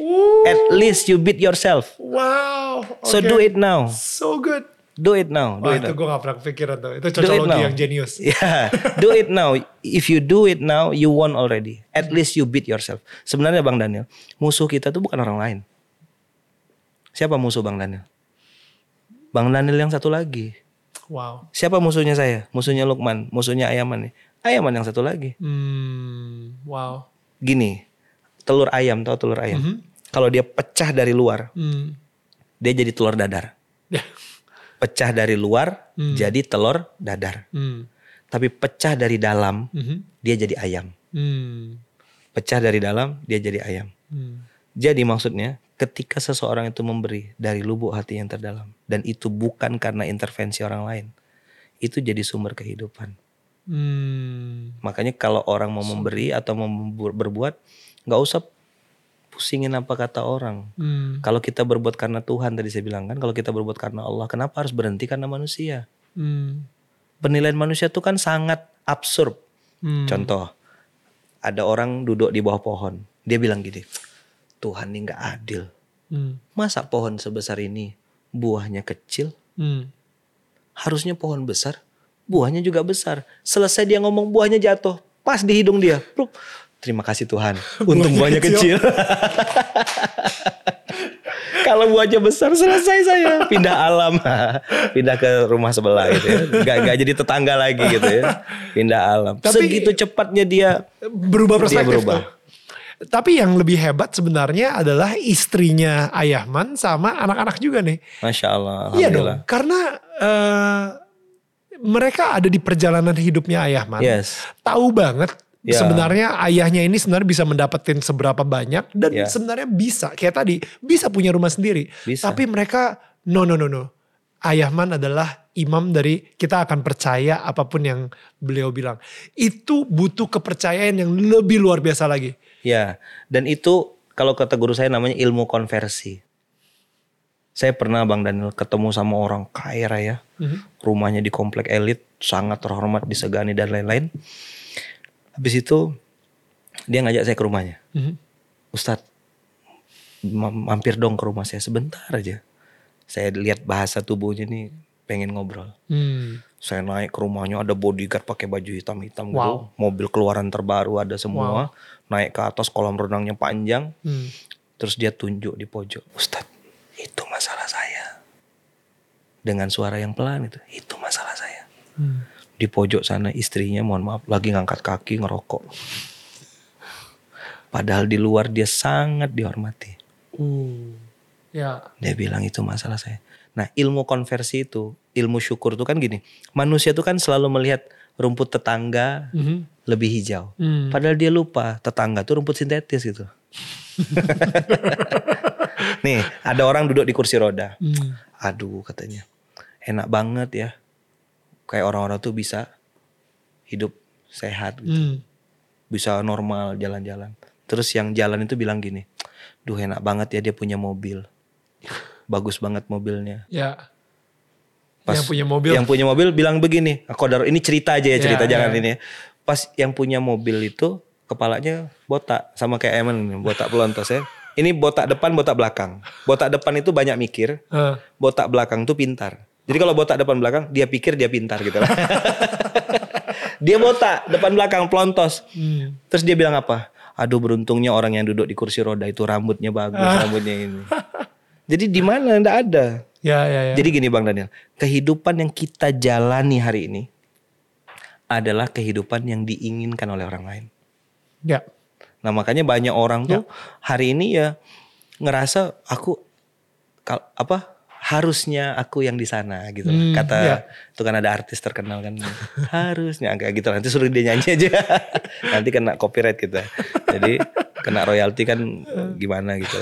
At least you beat yourself. Wow. So oke. do it now. So good. Do it now. Do Wah it itu gue gak pernah kepikiran tuh. Itu cocokologi yang jenius. Yeah, do it now. If you do it now, you won already. At least you beat yourself. Sebenarnya Bang Daniel, musuh kita tuh bukan orang lain. Siapa musuh Bang Daniel? Bang Daniel yang satu lagi. Wow. Siapa musuhnya saya? Musuhnya Lukman, musuhnya Ayaman nih. Ayaman yang satu lagi. Hmm, wow. Gini, telur ayam, tahu telur ayam? Mhm. Kalau dia pecah dari luar, Hmm. dia jadi telur dadar. Pecah dari luar, Hmm. jadi telur dadar. Hmm. Tapi pecah dari dalam, Mhm. dia jadi ayam. Hmm. Pecah dari dalam, dia jadi ayam. Hmm. Jadi maksudnya ketika seseorang itu memberi dari lubuk hati yang terdalam dan itu bukan karena intervensi orang lain, itu jadi sumber kehidupan. Hmm. Makanya kalau orang mau memberi atau mau berbuat, nggak usah pusingin apa kata orang. Hmm. Kalau kita berbuat karena Tuhan tadi saya bilang kan, kalau kita berbuat karena Allah, kenapa harus berhenti karena manusia? Hmm. Penilaian manusia itu kan sangat absurd. Hmm. Contoh, ada orang duduk di bawah pohon, dia bilang gini, Tuhan ini nggak adil. Hmm. Masa pohon sebesar ini buahnya kecil? Hmm. Harusnya pohon besar, buahnya juga besar. Selesai dia ngomong buahnya jatuh, pas di hidung dia. Pluk. Terima kasih Tuhan, untung Buahnya buahnya kecil. Kalau buahnya besar selesai saya pindah alam, pindah ke rumah sebelah gitu ya. Gak, gak jadi tetangga lagi gitu ya. Pindah alam. Tapi- Segitu cepatnya dia Berubah Dia perspektif berubah. tuh. Tapi yang lebih hebat sebenarnya adalah istrinya Ayahman sama anak-anak juga nih. Masya Allah. Iya dong, karena eh, mereka ada di perjalanan hidupnya Ayahman. Yes. Tahu banget Ya. sebenarnya ayahnya ini sebenarnya bisa mendapatkan seberapa banyak dan Ya. sebenarnya bisa kayak tadi bisa punya rumah sendiri. Bisa. Tapi mereka no no no no. Ayahman adalah imam dari kita akan percaya apa pun yang beliau bilang. Itu butuh kepercayaan yang lebih luar biasa lagi. Ya, dan itu kalau kata guru saya namanya ilmu konversi. Saya pernah Bang Daniel ketemu sama orang kaya raya, Mhm. rumahnya di komplek elit, sangat terhormat, disegani dan lain-lain. Habis itu dia ngajak saya ke rumahnya. Mhm. Ustadz, ma- mampir dong ke rumah saya sebentar aja. Saya lihat bahasa tubuhnya nih pengen ngobrol. Hmm. Saya naik ke rumahnya ada bodyguard pakai baju hitam-hitam gitu. Wow. Mobil keluaran terbaru ada semua. Naik ke atas kolam renangnya panjang. Hmm. Terus dia tunjuk di pojok. Ustadz itu masalah saya. Dengan suara yang pelan itu. Itu masalah saya. Hmm. Di pojok sana istrinya mohon maaf lagi ngangkat kaki ngerokok. Padahal di luar dia sangat dihormati. Uh. Ya. Dia bilang itu masalah saya. Nah ilmu konversi itu, ilmu syukur itu kan gini. Manusia itu kan selalu melihat rumput tetangga Mhm. Lebih hijau. Hmm. Padahal dia lupa tetangga tuh rumput sintetis gitu. Nih, ada orang duduk di kursi roda. Hmm. Aduh, katanya. Enak banget ya. Kayak orang-orang tuh bisa hidup sehat gitu. Hmm. Bisa normal jalan-jalan. Terus yang jalan itu bilang gini. Duh, enak banget ya dia punya mobil. Bagus banget mobilnya. Ya. Pas yang punya mobil. Yang punya mobil bilang begini, Kodar ini cerita aja ya Ya, cerita jangan ya. ini. ya. Pas yang punya mobil itu kepalanya botak sama kayak Eman botak pelontos ya. Ini botak depan, botak belakang. Botak depan itu banyak mikir, botak belakang tuh pintar. Jadi kalau botak depan belakang dia pikir dia pintar gitu lah. dia botak depan belakang pelontos. hmm. Terus dia bilang apa? Aduh beruntungnya orang yang duduk di kursi roda itu rambutnya bagus, rambutnya ini. Jadi di mana ndak ada. Ya, ya, ya. Jadi gini Bang Daniel, kehidupan yang kita jalani hari ini adalah kehidupan yang diinginkan oleh orang lain. ya. Nah makanya banyak orang tuh hari ini ya ngerasa aku apa harusnya aku yang di sana gitu. Hmm, Kata ya. itu kan ada artis terkenal kan harusnya kayak gitu nanti suruh dia nyanyi aja. nanti kena copyright kita. Jadi kena royalti kan gimana gitu.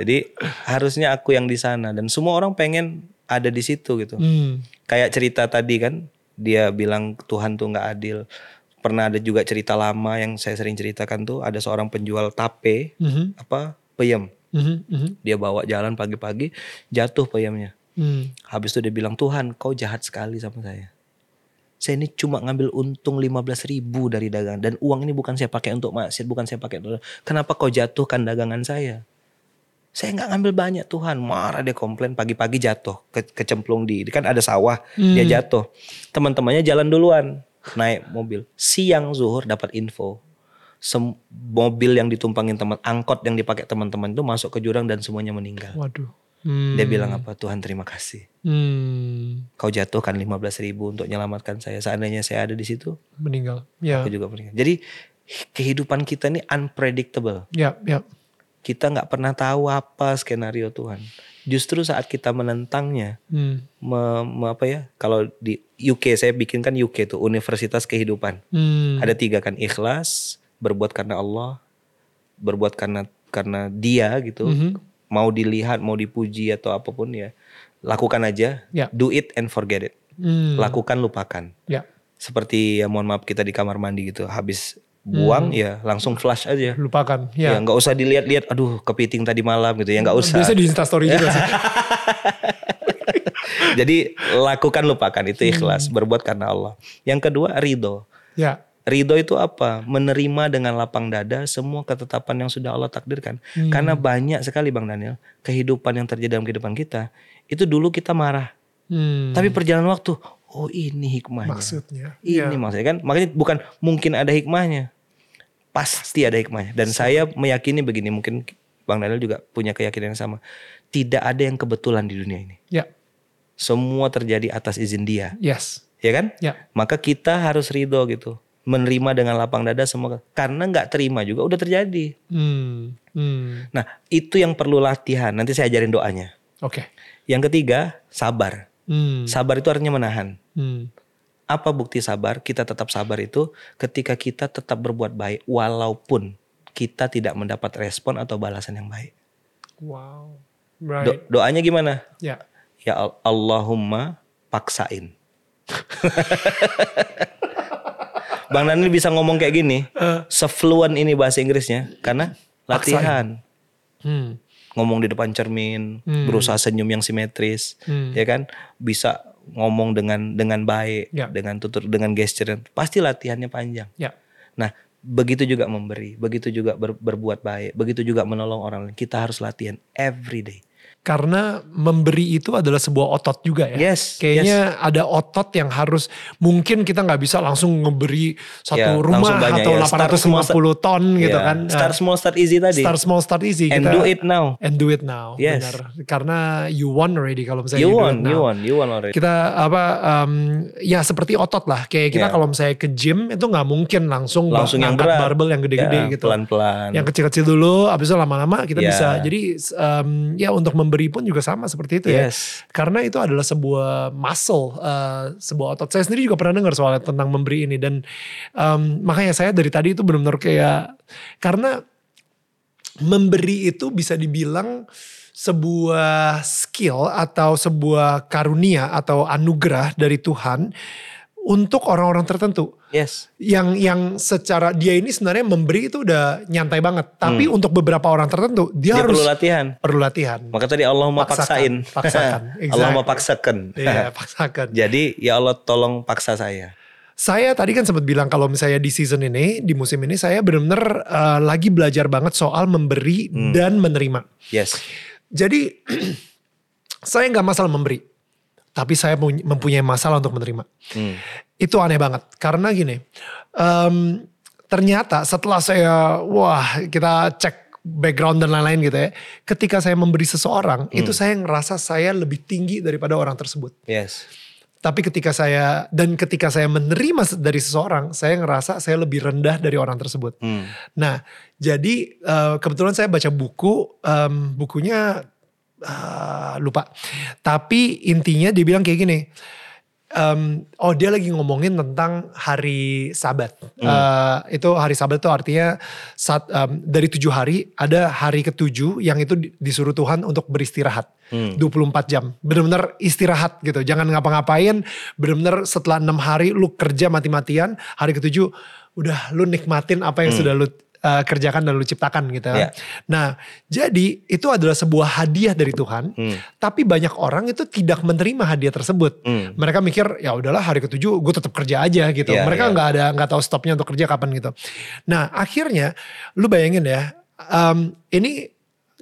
Jadi harusnya aku yang di sana dan semua orang pengen ada di situ gitu. Hmm. Kayak cerita tadi kan dia bilang Tuhan tuh nggak adil. Pernah ada juga cerita lama yang saya sering ceritakan tuh ada seorang penjual tape Mhm. apa peyem. Mhm. Mhm. Dia bawa jalan pagi-pagi jatuh peyemnya. Hmm. Habis itu dia bilang Tuhan kau jahat sekali sama saya. Saya ini cuma ngambil untung 15 ribu dari dagangan dan uang ini bukan saya pakai untuk maksiat, bukan saya pakai untuk kenapa kau jatuhkan dagangan saya? Saya nggak ngambil banyak Tuhan. Marah dia komplain pagi-pagi jatuh ke, kecemplung di kan ada sawah dia Hmm. jatuh. Teman-temannya jalan duluan naik mobil. Siang zuhur dapat info. Sem- mobil yang ditumpangin teman angkot yang dipakai teman-teman itu masuk ke jurang dan semuanya meninggal. Waduh. Hmm. Dia bilang apa? Tuhan terima kasih. Hmm. Kau jatuhkan 15 ribu untuk menyelamatkan saya. Seandainya saya ada di situ, Meninggal. Ya. aku juga meninggal. Jadi kehidupan kita ini unpredictable. Ya, ya. Kita nggak pernah tahu apa skenario Tuhan. Justru saat kita menentangnya, Hmm. me- me- apa ya? Kalau di UK saya bikinkan UK tuh Universitas Kehidupan. Hmm. Ada tiga kan ikhlas, berbuat karena Allah, berbuat karena karena Dia gitu. Mhm. Mau dilihat, mau dipuji atau apa pun ya, lakukan aja. Ya. Do it and forget it. Hmm. Lakukan lupakan. Ya. Seperti ya mohon maaf kita di kamar mandi gitu, habis buang ya langsung flush aja. Lupakan. Ya Ya. nggak usah dilihat-lihat, aduh kepiting tadi malam gitu ya nggak usah. Biasanya di Instastory juga sih. Jadi lakukan lupakan itu ikhlas, Hmm. berbuat karena Allah. Yang kedua ridho. Ya. Ridho itu apa? Menerima dengan lapang dada semua ketetapan yang sudah Allah takdirkan. Hmm. Karena banyak sekali Bang Daniel, kehidupan yang terjadi dalam kehidupan kita, itu dulu kita marah. Hmm. Tapi perjalanan waktu, oh ini hikmahnya. maksudnya. Ini Ya. maksudnya kan, makanya bukan mungkin ada hikmahnya. Pasti ada hikmahnya. Dan saya meyakini begini, mungkin Bang Daniel juga punya keyakinan yang sama. Tidak ada yang kebetulan di dunia ini. Ya. Semua terjadi atas izin dia, Yes. ya kan? Ya. Maka kita harus ridho gitu. Menerima dengan lapang dada semua. Karena nggak terima juga udah terjadi. Hmm. Hmm. Nah itu yang perlu latihan. Nanti saya ajarin doanya. Oke. Yang ketiga, sabar. Hmm. Sabar itu artinya menahan. Hmm. Apa bukti sabar? Kita tetap sabar itu ketika kita tetap berbuat baik walaupun kita tidak mendapat respon atau balasan yang baik. Wow. Do- Right. doanya gimana? Ya. Ya Al- Allahumma paksain. Bang Daniel bisa ngomong kayak gini, Eh. sefluent ini bahasa Inggrisnya karena latihan. Hmm. Ngomong di depan cermin, Hmm. berusaha senyum yang simetris, Hmm. ya kan? Bisa ngomong dengan dengan baik, Ya. dengan tutur dengan gesture. Pasti latihannya panjang. Ya. Nah, begitu juga memberi, begitu juga ber- berbuat baik, begitu juga menolong orang lain. Kita harus latihan every day. Karena memberi itu adalah sebuah otot juga ya. Yes, Kayaknya ada otot yang harus mungkin kita nggak bisa langsung ngeberi satu Ya, rumah banyak atau ya. Start 850 ton gitu Ya, kan. Start Nah, small, start easy tadi. start small, start easy. And Kita- do it now. And do it now. Yes. Benar. Karena you won already kalau misalnya You do won, you won, you won already. Kita apa um, ya seperti otot lah. Kayak kita Ya. kalau misalnya ke gym itu nggak mungkin langsung, Langsung yang berat. barbel yang gede-gede Ya, gitu. Pelan-pelan. Yang kecil-kecil dulu, abis itu lama-lama kita Ya. bisa. Jadi um, ya untuk memberi pun juga sama seperti itu ya. Yes. Karena itu adalah sebuah muscle, uh, sebuah otot. Saya sendiri juga pernah dengar soalnya tentang memberi ini dan um, makanya saya dari tadi itu benar-benar kayak karena memberi itu bisa dibilang sebuah skill atau sebuah karunia atau anugerah dari Tuhan untuk orang-orang tertentu. Yes. Yang yang secara dia ini sebenarnya memberi itu udah nyantai banget, tapi untuk beberapa orang tertentu dia, Dia harus perlu latihan. perlu latihan. Maka tadi Allah mau Paksakan, paksain. paksakan, Allah mau exactly. paksakan. Iya, paksakan. Jadi ya Allah tolong paksa saya. Saya tadi kan sempat bilang kalau misalnya di season ini, di musim ini saya benar-benar eh, lagi belajar banget soal memberi dan menerima. Yes. Jadi saya nggak masalah memberi, tapi saya puny- mempunyai masalah untuk menerima. Hmm. Itu aneh banget karena gini, em, ternyata setelah saya wah kita cek background dan lain-lain gitu ya, ketika saya memberi seseorang itu saya ngerasa saya lebih tinggi daripada orang tersebut. Yes. Tapi ketika saya dan ketika saya menerima dari seseorang, saya ngerasa saya lebih rendah dari orang tersebut. Hmm. Nah, jadi eh, kebetulan saya baca buku, em, bukunya ah, lupa. Tapi intinya dia bilang kayak gini. Em, oh dia lagi ngomongin tentang hari Sabat. Eh, itu hari Sabat itu artinya saat em, dari tujuh hari ada hari ketujuh yang itu di- disuruh Tuhan untuk beristirahat. Hmm. 24 jam. Bener-bener istirahat gitu. Jangan ngapa-ngapain. Bener-bener setelah enam hari lu kerja mati-matian. Hari ketujuh udah lu nikmatin apa yang sudah lu uh, kerjakan dan lu ciptakan gitu. Ya. Nah jadi itu adalah sebuah hadiah dari Tuhan. Hmm. Tapi banyak orang itu tidak menerima hadiah tersebut. Hmm. Mereka mikir ya udahlah hari ketujuh gue tetap kerja aja gitu. Ya, Mereka ya. nggak ada nggak tahu stopnya untuk kerja kapan gitu. Nah akhirnya lu bayangin ya. em, ini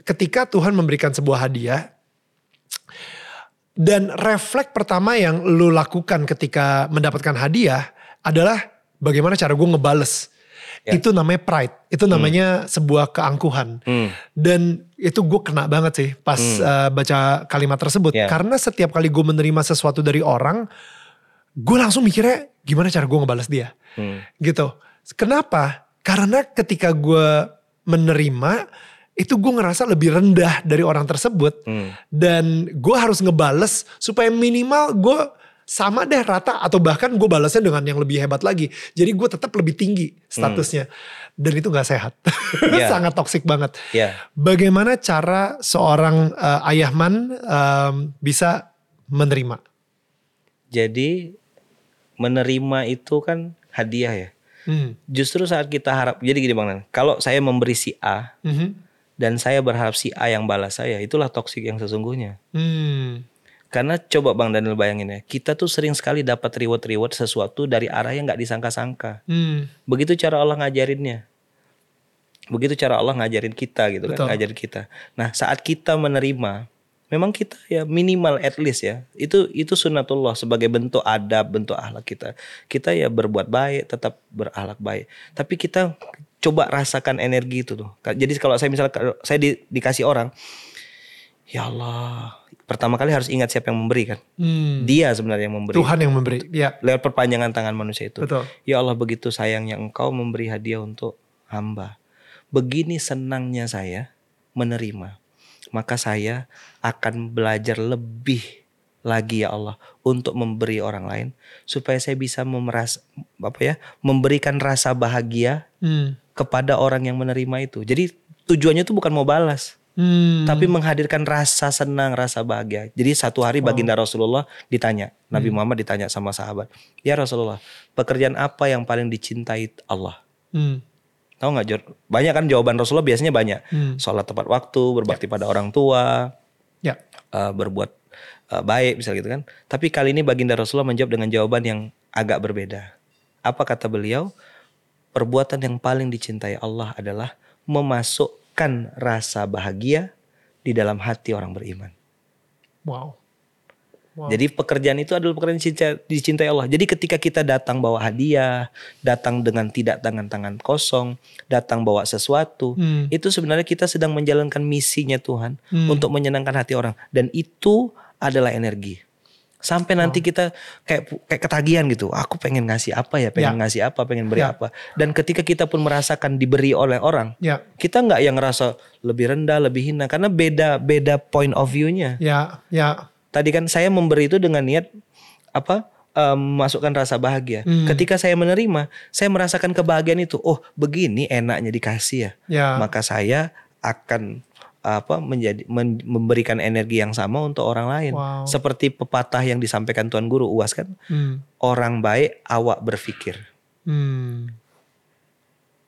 ketika Tuhan memberikan sebuah hadiah. Dan refleks pertama yang lu lakukan ketika mendapatkan hadiah adalah bagaimana cara gue ngebales. Ya. Itu namanya pride. Itu namanya sebuah keangkuhan. Hmm. Dan itu gue kena banget sih pas uh, baca kalimat tersebut. Ya. Karena setiap kali gue menerima sesuatu dari orang, gue langsung mikirnya gimana cara gue ngebales dia. Hmm. Gitu. Kenapa? Karena ketika gue menerima, itu gue ngerasa lebih rendah dari orang tersebut. Hmm. Dan gue harus ngebales supaya minimal gue sama deh rata atau bahkan gue balasnya dengan yang lebih hebat lagi. Jadi gue tetap lebih tinggi statusnya. Dan itu gak sehat. Iya. Sangat toksik banget. Ya. Bagaimana cara seorang eh, ayahman em, bisa menerima? Jadi menerima itu kan hadiah ya. Hmm. Justru saat kita harap, jadi gini Bang Nan, kalau saya memberi si A Mhm. dan saya berharap si A yang balas saya, itulah toksik yang sesungguhnya. Hmm. Karena coba Bang Daniel bayangin ya, kita tuh sering sekali dapat reward-reward sesuatu dari arah yang nggak disangka-sangka. Hmm. Begitu cara Allah ngajarinnya. Begitu cara Allah ngajarin kita gitu Betul. kan, ngajarin kita. Nah, saat kita menerima, memang kita ya minimal at least ya. Itu itu sunnatullah sebagai bentuk adab, bentuk akhlak kita. Kita ya berbuat baik, tetap berakhlak baik. Tapi kita coba rasakan energi itu tuh. Jadi kalau saya misalnya saya di- dikasih orang, ya Allah, pertama kali harus ingat siapa yang memberi kan. Hmm. Dia sebenarnya yang memberi. Tuhan yang memberi. Ya, Lewat perpanjangan tangan manusia itu. betul. Ya Allah begitu sayangnya engkau memberi hadiah untuk hamba. Begini senangnya saya menerima. Maka saya akan belajar lebih lagi ya Allah untuk memberi orang lain supaya saya bisa memeras apa ya memberikan rasa bahagia Hmm. kepada orang yang menerima itu. Jadi tujuannya itu bukan mau balas, Hmm. tapi menghadirkan rasa senang, rasa bahagia. Jadi satu hari baginda Rasulullah ditanya, Nabi Muhammad ditanya sama sahabat, ya Rasulullah, pekerjaan apa yang paling dicintai Allah? Hmm. Tahu nggak? Banyak kan jawaban Rasulullah biasanya banyak. Hmm. Sholat tepat waktu, berbakti pada orang tua, Ya. eh, berbuat eh, baik, misal gitu kan. Tapi kali ini baginda Rasulullah menjawab dengan jawaban yang agak berbeda. Apa kata beliau? Perbuatan yang paling dicintai Allah adalah memasukkan rasa bahagia di dalam hati orang beriman. Wow. Wow. Jadi pekerjaan itu adalah pekerjaan dicintai, dicintai Allah. Jadi ketika kita datang bawa hadiah, datang dengan tidak tangan-tangan kosong, datang bawa sesuatu, Hmm. itu sebenarnya kita sedang menjalankan misinya Tuhan Hmm. untuk menyenangkan hati orang. Dan itu adalah energi. Sampai nanti kita kayak kayak ketagihan gitu. Aku pengen ngasih apa ya, pengen Ya. ngasih apa, pengen beri Ya. apa. Dan ketika kita pun merasakan diberi oleh orang, Ya. kita nggak yang ngerasa lebih rendah, lebih hina karena beda beda point of view-nya. Ya. Ya. Tadi kan saya memberi itu dengan niat apa? memasukkan rasa bahagia. Hmm. Ketika saya menerima, saya merasakan kebahagiaan itu. Oh, begini enaknya dikasih ya. Ya. Maka saya akan apa menjadi men- memberikan energi yang sama untuk orang lain. Wow. Seperti pepatah yang disampaikan Tuan Guru UAS kan, Hmm. orang baik awak berpikir. Hmm.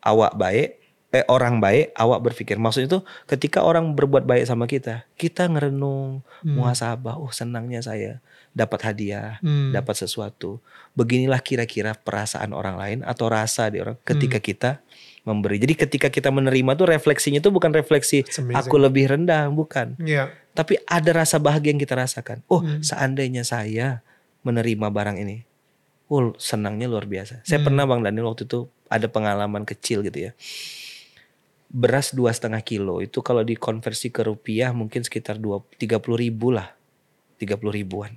Awak baik eh orang baik awak berpikir. Maksudnya itu ketika orang berbuat baik sama kita, kita ngerenung, Hmm. muhasabah, oh senangnya saya dapat hadiah, Hmm. dapat sesuatu. Beginilah kira-kira perasaan orang lain atau rasa di orang ketika Hmm. kita memberi. Jadi ketika kita menerima tuh refleksinya tuh bukan refleksi aku lebih rendah, bukan. Iya. Tapi ada rasa bahagia yang kita rasakan. Oh, Hmm. seandainya saya menerima barang ini. Oh, senangnya luar biasa. Saya Hmm. pernah Bang Daniel waktu itu ada pengalaman kecil gitu ya. Beras dua setengah kilo itu kalau dikonversi ke rupiah mungkin sekitar dua tiga puluh ribu lah, tiga puluh ribuan.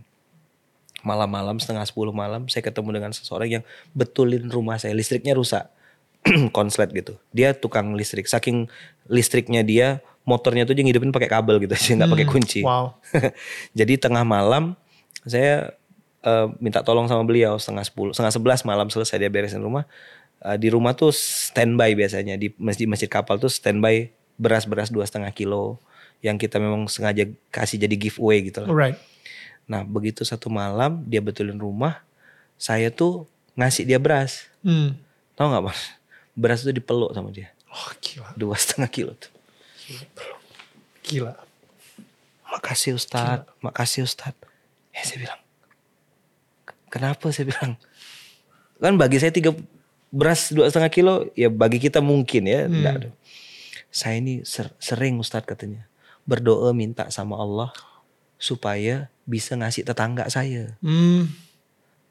Malam-malam setengah sepuluh malam saya ketemu dengan seseorang yang betulin rumah saya listriknya rusak, konslet gitu. Dia tukang listrik, saking listriknya dia motornya tuh dia ngidupin pakai kabel gitu, sih nggak pakai Hmm. kunci. Wow. Jadi tengah malam saya eh, minta tolong sama beliau setengah sepuluh, setengah sebelas malam selesai dia beresin rumah. Eh, di rumah tuh standby biasanya di masjid masjid kapal tuh standby beras beras dua setengah kilo yang kita memang sengaja kasih jadi giveaway gitu lah. Alright. Nah begitu satu malam dia betulin rumah, saya tuh ngasih dia beras. Hmm. Tahu nggak mas? Beras itu dipeluk sama dia Oh gila. dua setengah kilo tuh. Gila. Makasih Ustadz, makasih Ustadz. Ya saya bilang, kenapa saya bilang? Kan bagi saya tiga beras dua setengah kilo, ya bagi kita mungkin ya. Hmm. enggak ada. Saya ini ser- sering Ustadz katanya berdoa minta sama Allah supaya bisa ngasih tetangga saya. Hmm.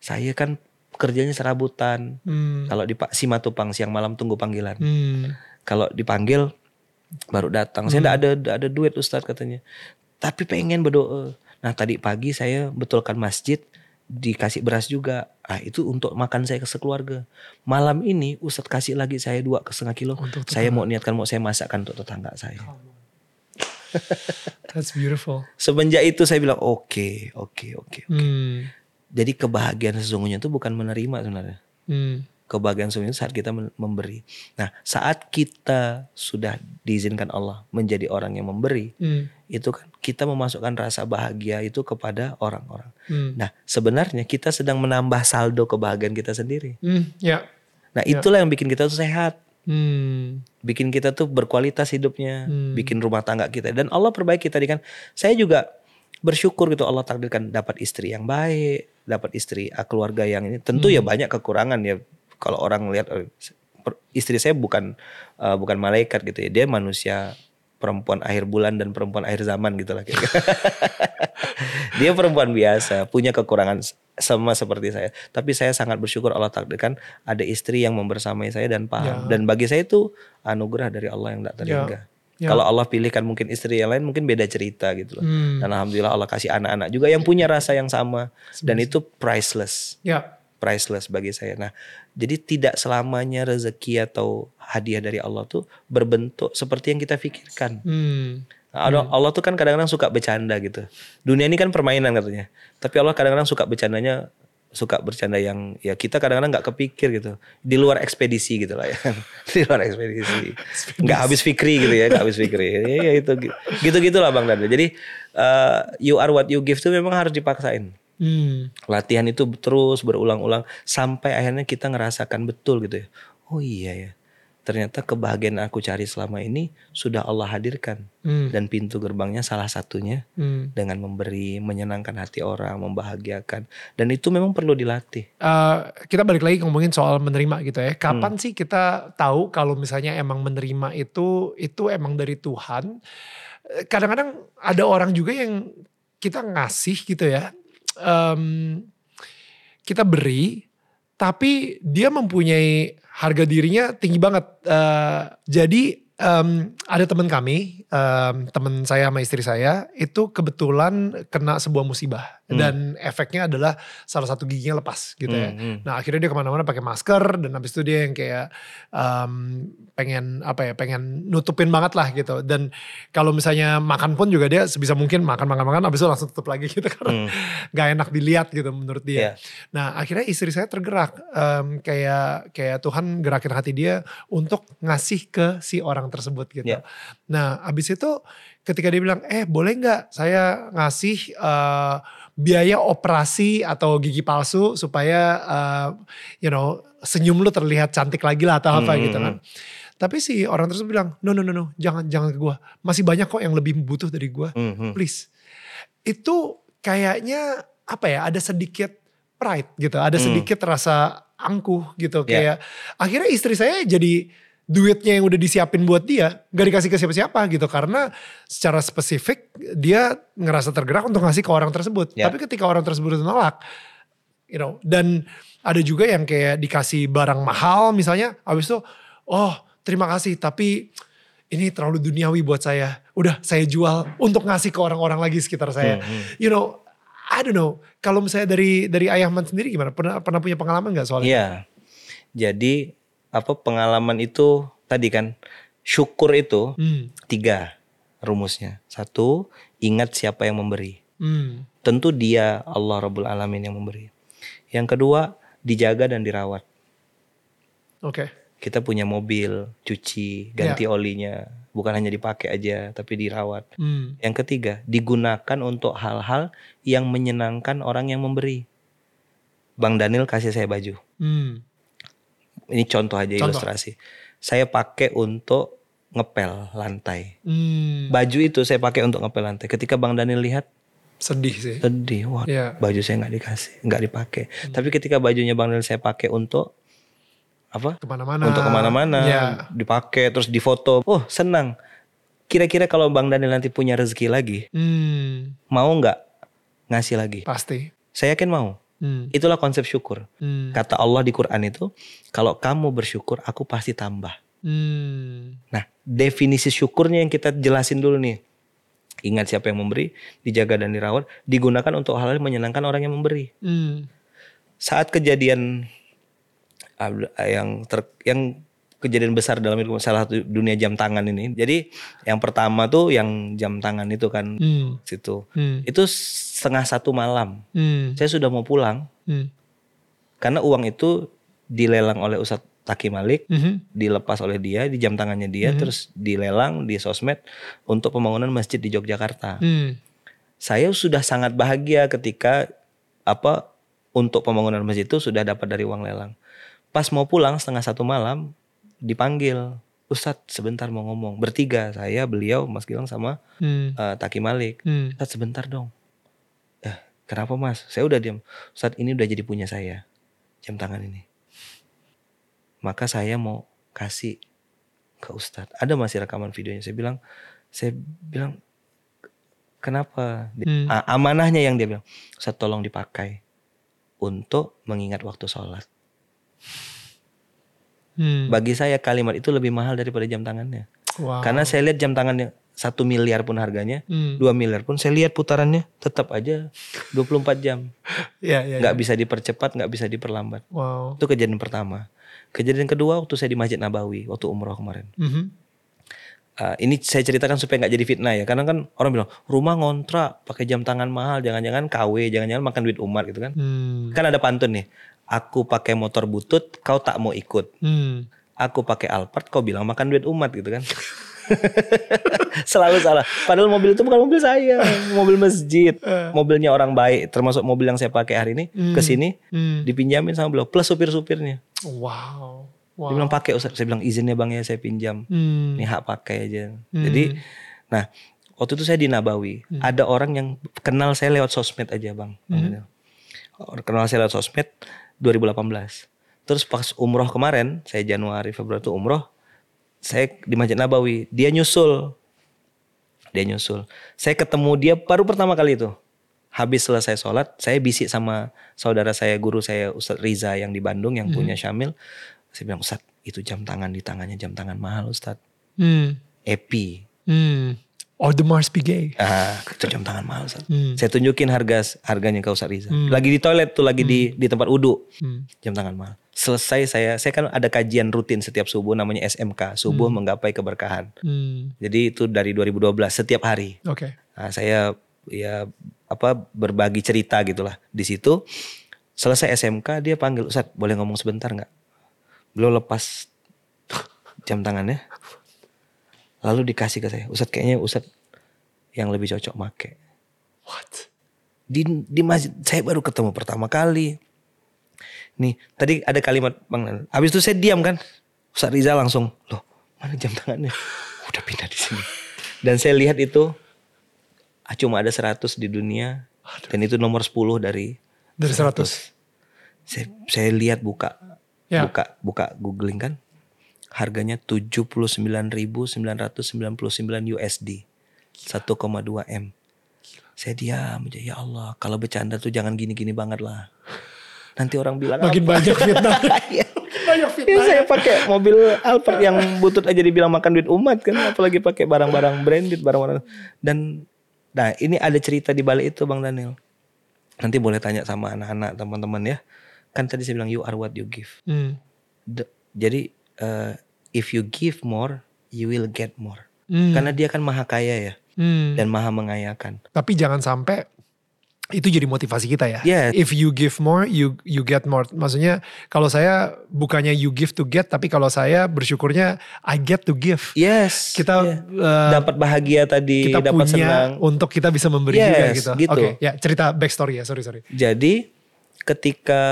Saya kan kerjanya serabutan. Hmm. Kalau di Pak Simatupang siang malam tunggu panggilan. Hmm. Kalau dipanggil baru datang. Saya enggak ada nggak ada duit Ustadz katanya. Tapi pengen berdoa. Nah tadi pagi saya betulkan masjid dikasih beras juga. Ah itu untuk makan saya ke sekeluarga. Malam ini Ustadz kasih lagi saya dua ke setengah kilo. Untuk Saya mau niatkan mau saya masakkan untuk tetangga saya. That's beautiful. Semenjak itu saya bilang oke oke oke. Hmm. Jadi kebahagiaan sesungguhnya itu bukan menerima sebenarnya. Hmm. Kebahagiaan sesungguhnya saat kita memberi. Nah saat kita sudah diizinkan Allah menjadi orang yang memberi. Hmm. itu kan kita memasukkan rasa bahagia itu kepada orang-orang. Hmm. Nah, sebenarnya kita sedang menambah saldo kebahagiaan kita sendiri. Hmm. Ya. Nah, Ya. itulah yang bikin kita tuh sehat, Hmm. bikin kita tuh berkualitas hidupnya, Hmm. bikin rumah tangga kita dan Allah perbaiki tadi kan. Saya juga bersyukur gitu Allah takdirkan dapat istri yang baik, dapat istri ah, keluarga yang ini. Tentu ya banyak kekurangan ya kalau orang lihat eh, istri saya bukan eh, bukan malaikat gitu ya. Dia manusia perempuan akhir bulan dan perempuan akhir zaman gitu lah. Dia perempuan biasa, punya kekurangan sama seperti saya. Tapi saya sangat bersyukur Allah takdirkan ada istri yang membersamai saya dan paham. Ya. Dan bagi saya itu anugerah dari Allah yang tak terhingga. Ya. Kalau Allah pilihkan mungkin istri yang lain mungkin beda cerita gitu loh. Hmm. Dan alhamdulillah Allah kasih anak-anak juga yang punya rasa yang sama dan itu priceless Ya. priceless bagi saya. Nah, jadi tidak selamanya rezeki atau hadiah dari Allah tuh berbentuk seperti yang kita pikirkan. Hmm. Nah, Allah, Allah tuh kan kadang-kadang suka bercanda gitu. Dunia ini kan permainan katanya. Tapi Allah kadang-kadang suka bercandanya suka bercanda yang ya kita kadang-kadang nggak kepikir gitu. Di luar ekspedisi gitu lah ya. Di luar ekspedisi. Nggak habis fikri gitu ya nggak habis fikri. Ya, ya itu gitu gitulah bang Dada jadi uh, you are what you give tuh memang harus dipaksain. Hmm. latihan itu terus berulang-ulang sampai akhirnya kita ngerasakan betul gitu ya. Oh iya ya. Ternyata kebahagiaan yang aku cari selama ini sudah Allah hadirkan Hmm. dan pintu gerbangnya salah satunya Hmm. dengan memberi, menyenangkan hati orang, membahagiakan dan itu memang perlu dilatih. Eh, kita balik lagi ngomongin soal menerima gitu ya. Hmm. Kapan sih kita tahu kalau misalnya emang menerima itu itu emang dari Tuhan? Eh, Kadang-kadang ada orang juga yang kita ngasih gitu ya. Em, kita beri, tapi dia mempunyai harga dirinya tinggi banget. Eh, jadi em, ada teman kami, em, teman saya sama istri saya itu kebetulan kena sebuah musibah dan efeknya adalah salah satu giginya lepas gitu ya. Hmm, hmm. Nah akhirnya dia ke mana-mana pakai masker dan habis itu dia yang kayak um, pengen apa ya pengen nutupin banget lah gitu dan kalau misalnya makan pun juga dia sebisa mungkin makan makan makan habis itu langsung tutup lagi gitu karena Hmm. nggak enak dilihat gitu menurut dia. Iya. Nah akhirnya istri saya tergerak em, kayak kayak Tuhan gerakin hati dia untuk ngasih ke si orang tersebut gitu. Iya. Nah abis itu ketika dia bilang eh boleh nggak saya ngasih eh, biaya operasi atau gigi palsu supaya eh, you know senyum lu terlihat cantik lagi lah atau apa Hmm, gitu kan. Tapi si orang tersebut bilang no no no no jangan jangan ke gua masih banyak kok yang lebih butuh dari gua Hmm, hmm. please. Itu kayaknya apa ya ada sedikit pride gitu, ada Hmm. sedikit rasa angkuh gitu Ya. kayak akhirnya istri saya jadi duitnya yang udah disiapin buat dia gak dikasih ke siapa-siapa gitu karena secara spesifik dia ngerasa tergerak untuk ngasih ke orang tersebut. Ya. Tapi ketika orang tersebut nolak, you know, dan ada juga yang kayak dikasih barang mahal misalnya, habis itu oh terima kasih tapi ini terlalu duniawi buat saya. Udah saya jual untuk ngasih ke orang-orang lagi sekitar saya. Hmm, hmm. You know, I don't know. Kalau misalnya dari dari Ayahman sendiri gimana? Pernah pernah punya pengalaman nggak soal itu? Iya. Jadi apa pengalaman itu tadi kan syukur itu Hmm, tiga rumusnya. Satu, ingat siapa yang memberi. hmm, Tentu dia Allah Rabbul Alamin yang memberi. Yang kedua, dijaga dan dirawat. oke. Kita punya mobil, cuci, ganti olinya, bukan hanya dipakai aja, tapi dirawat. Hmm, Yang ketiga, digunakan untuk hal-hal yang menyenangkan orang yang memberi. Bang Daniel kasih saya baju. hmm, Ini contoh aja Contoh. ilustrasi. Saya pakai untuk ngepel lantai. hmm. Baju itu saya pakai untuk ngepel lantai. Ketika Bang Daniel lihat, Sedih sih. sedih. Wah, Iya. baju saya nggak dikasih, nggak dipakai. Tapi ketika bajunya Bang Daniel saya pakai untuk apa? Ke mana-mana. untuk ke mana-mana, Ya. dipakai terus difoto. Oh senang. Kira-kira kalau Bang Daniel nanti punya rezeki lagi, Hmm, mau nggak ngasih lagi? pasti. Saya yakin mau. Hmm, Itulah konsep syukur. hmm, Kata Allah di Quran itu, kalau kamu bersyukur, aku pasti tambah. hmm, Nah, definisi syukurnya yang kita jelasin dulu nih. Ingat siapa yang memberi, dijaga dan dirawat, digunakan untuk hal-hal yang menyenangkan orang yang memberi. hmm, Saat kejadian Abd- yang ter, yang kejadian besar dalam hidup salah satu dunia jam tangan ini. Jadi yang pertama tuh yang jam tangan itu kan hmm, situ. hmm, Itu setengah satu malam. hmm, Saya sudah mau pulang hmm, karena uang itu dilelang oleh Ustadz Taki Malik, mhm, dilepas oleh dia di jam tangannya dia, Mhm. terus dilelang di sosmed untuk pembangunan masjid di Yogyakarta. hmm, Saya sudah sangat bahagia ketika apa untuk pembangunan masjid itu sudah dapat dari uang lelang. Pas mau pulang setengah satu malam dipanggil Ustadz sebentar mau ngomong. Bertiga saya beliau Mas Gilang sama hmm, eh, Taki Malik. Hmm, Ustadz sebentar dong. Eh kenapa Mas? Saya udah diam Ustadz ini udah jadi punya saya jam tangan ini. Maka saya mau kasih ke Ustadz. Ada masih rekaman videonya? Saya bilang saya bilang kenapa? Hmm. Amanahnya yang dia bilang. Ustadz tolong dipakai untuk mengingat waktu sholat Hmm. bagi saya kalimat itu lebih mahal daripada jam tangannya Wow. karena saya lihat jam tangannya satu miliar pun harganya Hmm. 2 miliar pun saya lihat putarannya tetap aja 24 jam Ya, ya, nggak ya. bisa dipercepat nggak bisa diperlambat Wow. itu kejadian pertama kejadian kedua waktu saya di Masjid Nabawi waktu umroh kemarin Mhm. Ah, ini saya ceritakan supaya nggak jadi fitnah ya karena kan orang bilang rumah ngontrak pakai jam tangan mahal jangan-jangan KW jangan-jangan makan duit umat gitu kan Hmm. kan ada pantun nih aku pakai motor butut kau tak mau ikut Hmm. aku pakai Alphard kau bilang makan duit umat gitu kan selalu salah padahal mobil itu bukan mobil saya mobil masjid mobilnya orang baik termasuk mobil yang saya pakai hari ini Hmm. ke sini Hmm. dipinjamin sama beliau plus supir-supirnya Wow. Wow. dia bilang pakai Ustaz saya bilang izinnya bang ya saya pinjam Hmm. ini hak pakai aja Hmm. jadi nah waktu itu saya di Nabawi ada orang yang kenal saya lewat sosmed aja bang Bang Hmm. Orang kenal saya lewat sosmed 2018 terus pas umroh kemarin saya Januari Februari itu umroh saya di Masjid Nabawi. Dia nyusul. Dia nyusul. Saya ketemu dia baru pertama kali itu. Habis selesai sholat saya bisik sama saudara saya guru saya Ustadz Riza yang di Bandung yang punya Syamil. Saya bilang Ustadz itu jam tangan di tangannya jam tangan mahal Ustadz. Hmm. Epi Hmm. Oh, the Mars Piguet. Ah, itu jam tangan mahal. Hmm. Saya tunjukin harga harganya ke Ustaz Riza. Lagi di toilet tuh, lagi di di tempat wudhu. Hmm. Jam tangan mahal. Selesai saya, saya kan ada kajian rutin setiap subuh namanya SMK, subuh menggapai keberkahan. Hmm. Jadi itu dari 2012 setiap hari. Oke. Nah, saya ya apa berbagi cerita gitulah di situ. Selesai SMK dia panggil Ustaz boleh ngomong sebentar nggak? Beliau lepas jam tangannya, lalu dikasih ke saya. Ustaz kayaknya Ustaz yang lebih cocok make. What? Di di masjid saya baru ketemu pertama kali. Nih tadi ada kalimat Bang Nan. Habis itu saya diam kan. Ustaz Riza langsung loh mana jam tangannya? Udah pindah di sini. Dan saya lihat itu ah, cuma ada 100 di dunia dan itu nomor 10 dari Dari 100. saya saya lihat buka Ya. buka buka googling kan harganya 79.999 USD 1,2 M. Saya diam aja. Ya Allah kalau bercanda tuh jangan gini-gini banget lah. Nanti orang bilang Makin apa? banyak fitnah. Banyak Ya, fitnah. saya pakai mobil Alphard yang butut aja dibilang makan duit umat kan. Apalagi pakai barang-barang branded barang-barang. Dan nah ini ada cerita di balik itu Bang Daniel. Nanti boleh tanya sama anak-anak teman-teman ya. Kan tadi saya bilang you are what you give. Hmm. The- jadi eh, if you give more you will get more Hmm. karena dia kan maha kaya ya Hmm. dan maha mengayakan Tapi jangan sampai itu jadi motivasi kita ya. Yes. If you give more, you you get more. Maksudnya kalau saya bukannya you give to get, tapi kalau saya bersyukurnya I get to give. yes Kita yeah. eh, dapat bahagia tadi kita dapat punya senang untuk kita bisa memberi juga Yes, gitu. gitu. Oke, ya cerita backstory ya, sorry sorry. Jadi ketika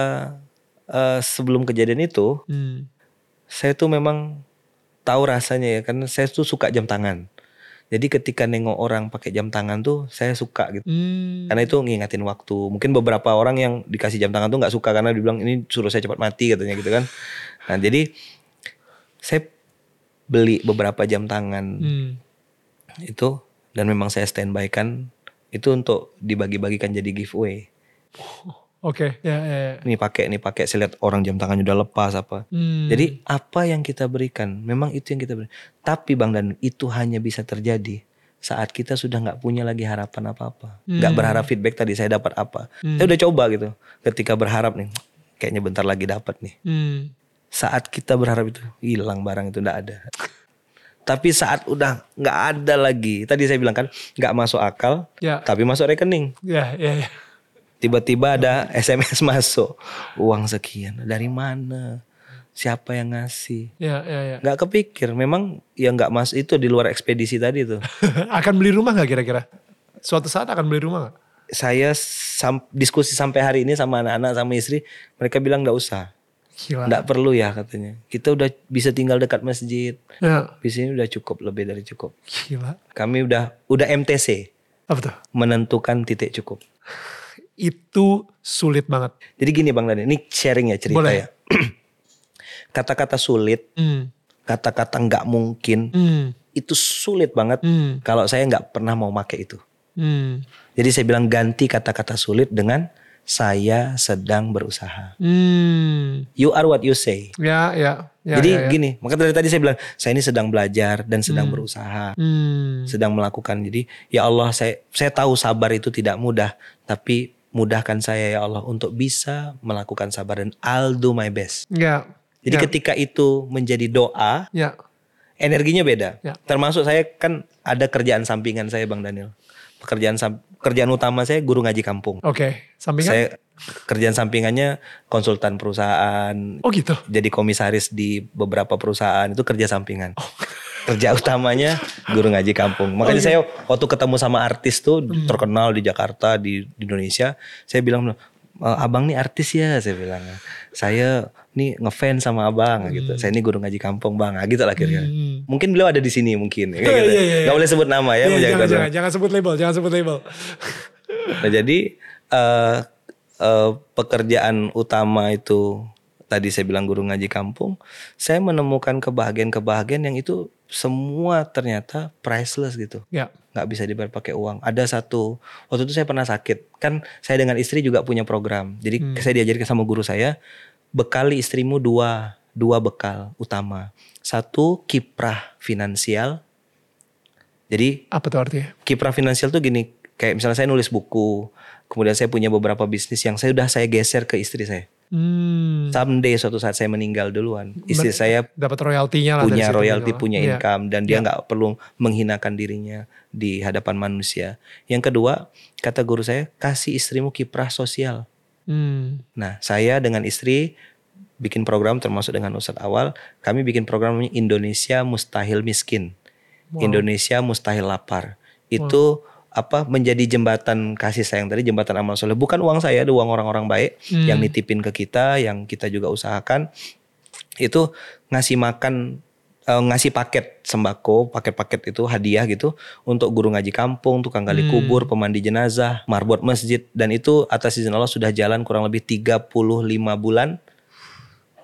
eh, sebelum kejadian itu, Hmm. Saya tuh memang tahu rasanya ya, karena saya tuh suka jam tangan. Jadi ketika nengok orang pakai jam tangan tuh saya suka gitu. Hmm. Karena itu ngingatin waktu. Mungkin beberapa orang yang dikasih jam tangan tuh nggak suka karena dibilang ini suruh saya cepat mati katanya gitu kan. Nah jadi saya beli beberapa jam tangan Hmm. itu dan memang saya standby kan itu untuk dibagi-bagikan jadi giveaway. Oke, ya, ya, ya. Nih pakai nih pakai saya lihat orang jam tangannya udah lepas apa. Hmm. Jadi apa yang kita berikan, memang itu yang kita berikan. Tapi bang dan itu hanya bisa terjadi saat kita sudah nggak punya lagi harapan apa-apa, nggak Hmm. berharap feedback tadi saya dapat apa. Hmm. Saya udah coba gitu. Ketika berharap nih, kayaknya bentar lagi dapat nih. Hmm. Saat kita berharap itu hilang barang itu nggak ada. Tapi saat udah nggak ada lagi, tadi saya bilang kan nggak masuk akal, Ya, tapi masuk rekening. ya, ya, ya. Tiba-tiba ada SMS masuk, uang sekian. Dari mana? Siapa yang ngasih? Ya, ya, ya. nggak kepikir memang ya nggak mas itu di luar ekspedisi tadi tuh akan beli rumah nggak kira-kira? Suatu saat akan beli rumah nggak? saya sam- diskusi sampai hari ini sama anak-anak sama istri mereka bilang nggak usah Gila. nggak perlu ya katanya kita udah bisa tinggal dekat masjid Ya, di sini udah cukup lebih dari cukup gila. kami udah udah MTC Apa tuh? menentukan titik cukup Itu sulit banget. jadi gini bang Dani ini sharing ya cerita Boleh. ya kata-kata sulit Hmm. kata-kata nggak mungkin Hmm. itu sulit banget Hmm. kalau saya nggak pernah mau pakai itu Hmm. Jadi saya bilang ganti kata-kata sulit dengan saya sedang berusaha. Hmm. You are what you say. Ya, ya. ya Jadi ya, ya. gini, maka dari tadi saya bilang saya ini sedang belajar dan sedang berusaha, Hmm. sedang melakukan. Jadi ya Allah saya saya tahu sabar itu tidak mudah, tapi mudahkan saya ya Allah untuk bisa melakukan sabar dan I'll do my best. Ya. Jadi ya. ketika itu menjadi doa, Ya. energinya beda. Ya. Termasuk saya kan ada kerjaan sampingan saya Bang Daniel. Pekerjaan kerjaan utama saya guru ngaji kampung. Oke. Sampingan? Saya kerjaan sampingannya konsultan perusahaan, Oh gitu. jadi komisaris di beberapa perusahaan itu kerja sampingan. Kerja utamanya guru ngaji kampung. Makanya saya waktu ketemu sama artis tuh terkenal di Jakarta di, di Indonesia, saya bilang "E, abang nih artis ya, saya bilang. Saya nih ngefans sama abang gitu. Saya ini guru ngaji kampung bang, nah, gitu lah kira-kira. Hmm. Mungkin beliau ada di sini mungkin. Kayak Iya, gitu. iya, iya. Gak boleh sebut nama ya. Iya, jangan, kehormatan. jangan, jangan sebut label, jangan sebut label. Nah jadi eh eh, pekerjaan utama itu tadi saya bilang guru ngaji kampung, saya menemukan kebahagiaan-kebahagiaan yang itu semua ternyata priceless gitu, Ya. nggak bisa dibayar pakai uang. Ada satu waktu itu saya pernah sakit, kan saya dengan istri juga punya program, jadi Hmm. saya diajarkan sama guru saya bekali istrimu dua dua bekal utama, satu kiprah finansial, Jadi Apa tuh artinya? kiprah finansial tuh gini, kayak misalnya saya nulis buku, kemudian saya punya beberapa bisnis yang saya udah saya geser ke istri saya. Hmm. Someday suatu saat saya meninggal duluan, istri saya Dapat royaltinya lah punya royalti, punya Iya. income dan dia Iya. nggak perlu menghinakan dirinya di hadapan manusia. Yang kedua, kata guru saya, kasih istrimu kiprah sosial. Hmm. Nah, saya dengan istri bikin program termasuk dengan Ustadz Awal, kami bikin program Indonesia Mustahil Miskin. Wow. Indonesia Mustahil Lapar. Itu apa menjadi jembatan kasih sayang tadi jembatan amal soleh bukan uang saya ada uang orang-orang baik Hmm. yang nitipin ke kita yang kita juga usahakan itu ngasih makan eh, ngasih paket sembako paket-paket itu hadiah gitu untuk guru ngaji kampung tukang gali Hmm. kubur pemandi jenazah marbot masjid dan itu atas izin Allah sudah jalan kurang lebih 35 bulan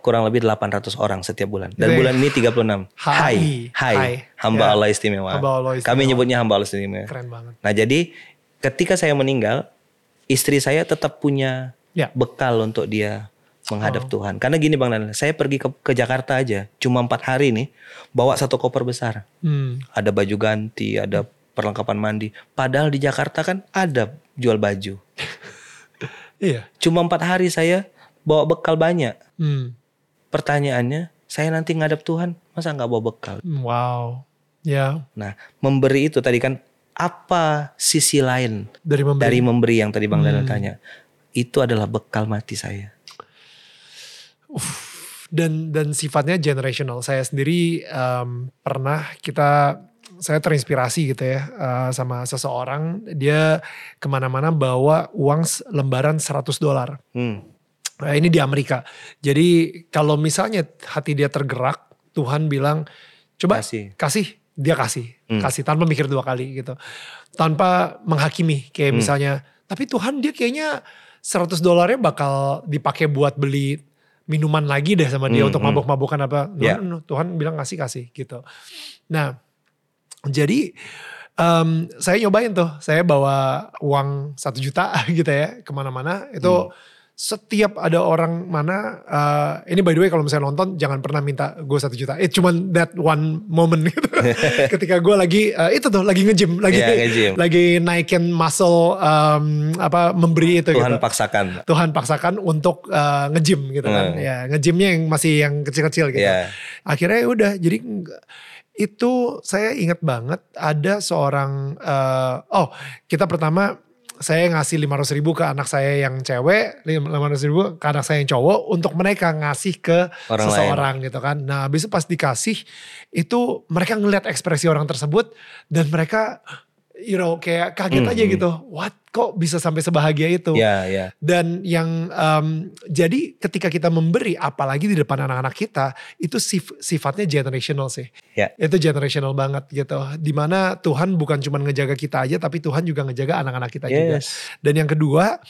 kurang lebih 800 orang setiap bulan dan bulan ini 36 Hai. hai hai Hai. hamba Ya. Allah istimewa Hamba Allah istimewa. kami nyebutnya hamba Allah istimewa Keren banget. Nah jadi ketika saya meninggal, istri saya tetap punya Ya. bekal untuk dia menghadap Oh. Tuhan. Karena gini Bang Daniel, saya pergi ke, ke Jakarta aja, cuma empat hari nih, bawa satu koper besar. Hmm. Ada baju ganti, ada perlengkapan mandi. Padahal di Jakarta kan ada jual baju. Iya. Cuma empat hari saya bawa bekal banyak. Hmm. Pertanyaannya, saya nanti ngadap Tuhan, masa nggak bawa bekal? Wow. Ya. Nah, memberi itu tadi kan apa sisi lain Dari memberi. dari memberi yang tadi Bang Daniel Hmm. tanya. Itu adalah bekal mati saya. dan dan sifatnya generational. Saya sendiri em, pernah kita saya terinspirasi gitu ya eh, sama seseorang dia ke mana-mana bawa uang lembaran 100 dolar. Hmm. Nah, ini di Amerika. Jadi kalau misalnya hati dia tergerak, Tuhan bilang coba Kasih. kasih, dia kasih, Hmm. kasih tanpa mikir dua kali gitu, tanpa menghakimi kayak Hmm. misalnya. Tapi Tuhan dia kayaknya 100 dolarnya bakal dipakai buat beli minuman lagi deh sama dia Hmm, untuk hmm. mabuk-mabukan apa. No, no, Tuhan bilang kasih kasih gitu. Nah jadi em, saya nyobain tuh, saya bawa uang satu juta gitu ya ke mana-mana itu Hmm. Setiap ada orang mana eh, ini by the way kalau misalnya nonton jangan pernah minta gue satu juta. It cuman that one moment gitu. Ketika gue lagi eh, itu tuh lagi nge-gym, lagi Iya, nge-gym. lagi naikin muscle em, apa memberi itu Tuhan gitu. paksakan. Tuhan paksakan untuk eh, nge-gym gitu kan. Hmm. Ya, nge-gymnya yang masih yang kecil-kecil gitu Ya. akhirnya ya udah jadi itu saya ingat banget ada seorang eh, oh kita pertama saya ngasih 500 ribu ke anak saya yang cewek 500 ribu ke anak saya yang cowok untuk mereka ngasih ke Orang seseorang gitu kan. Nah habis itu pas dikasih itu mereka ngelihat ekspresi orang tersebut dan mereka you know kayak kaget Hmm, aja hmm. gitu what kok bisa sampai sebahagia itu Ya, ya. dan yang em, jadi ketika kita memberi, apalagi di depan anak-anak kita, itu sif- sifatnya generational sih. Ya. Itu generational banget gitu. Di mana Tuhan bukan cuma ngejaga kita aja, tapi Tuhan juga ngejaga anak-anak kita juga. Yes. Dan yang kedua,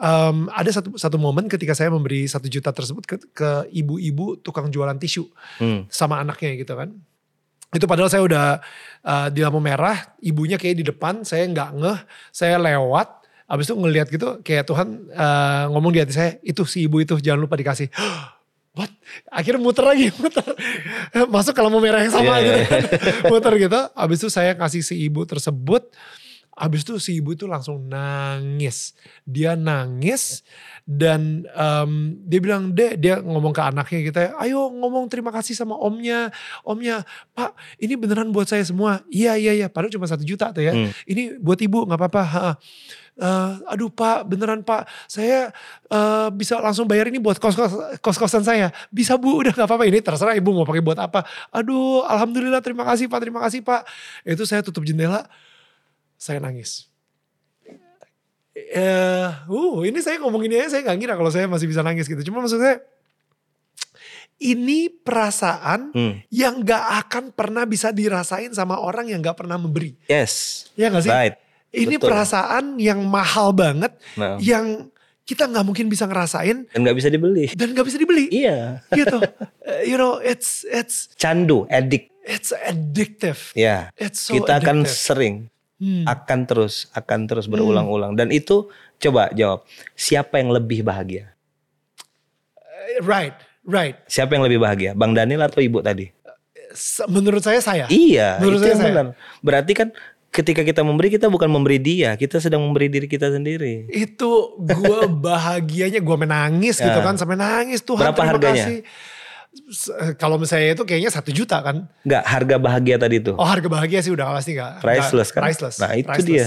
em, ada satu satu momen ketika saya memberi satu juta tersebut ke, ibu-ibu tukang jualan tisu Hmm. sama anaknya gitu kan. Itu padahal saya udah uh, di lampu merah, ibunya kayak di depan, saya nggak ngeh, saya lewat, abis itu ngelihat gitu, kayak Tuhan uh, ngomong di hati saya, itu si ibu itu jangan lupa dikasih. What? Akhirnya muter lagi, muter. Masuk ke lampu merah yang sama Iya, gitu kan. muter gitu, abis itu saya kasih si ibu tersebut, abis itu si ibu itu langsung nangis. Dia nangis dan em, dia bilang, deh dia ngomong ke anaknya ya, ayo ngomong terima kasih sama omnya. Omnya, pak ini beneran buat saya semua. Iya, iya, iya. Padahal cuma satu juta tuh ya. Hmm. Ini buat ibu gak apa-apa. Eh, aduh pak, beneran pak. Saya eh, bisa langsung bayar ini buat kos-kos, kos-kosan saya. Bisa bu, udah gak apa-apa. Ini terserah ibu mau pakai buat apa. Aduh, alhamdulillah terima kasih pak, terima kasih pak. Itu saya tutup jendela, saya nangis. Eh, uh, ini saya ngomong ini aja saya gak ngira kalau saya masih bisa nangis gitu. Cuma maksud saya, ini perasaan Hmm. yang gak akan pernah bisa dirasain sama orang yang gak pernah memberi. Yes. Ya gak sih? Right. Ini betul. perasaan yang mahal banget, Nah, yang kita nggak mungkin bisa ngerasain dan nggak bisa dibeli. dan nggak bisa dibeli. Iya. gitu. Uh, you know, it's it's Candu, edik. it's addictive. Ya. It's so Kita akan addictive. sering, Hmm. akan terus, akan terus berulang-ulang. Dan itu coba jawab, siapa yang lebih bahagia? Right, right. Siapa yang lebih bahagia? Bang Daniel atau Ibu tadi? menurut saya saya. Iya, Menurut itu saya yang saya. benar. Berarti kan ketika kita memberi kita bukan memberi dia, kita sedang memberi diri kita sendiri. Itu gue bahagianya gue menangis gitu Ya. kan sampai nangis Tuhan Berapa terima harganya? kasih. Kalau misalnya itu kayaknya satu juta kan. Enggak, harga bahagia tadi tuh. Oh harga bahagia sih udah pasti nggak. Priceless kan? Priceless. Nah, itu priceless. dia.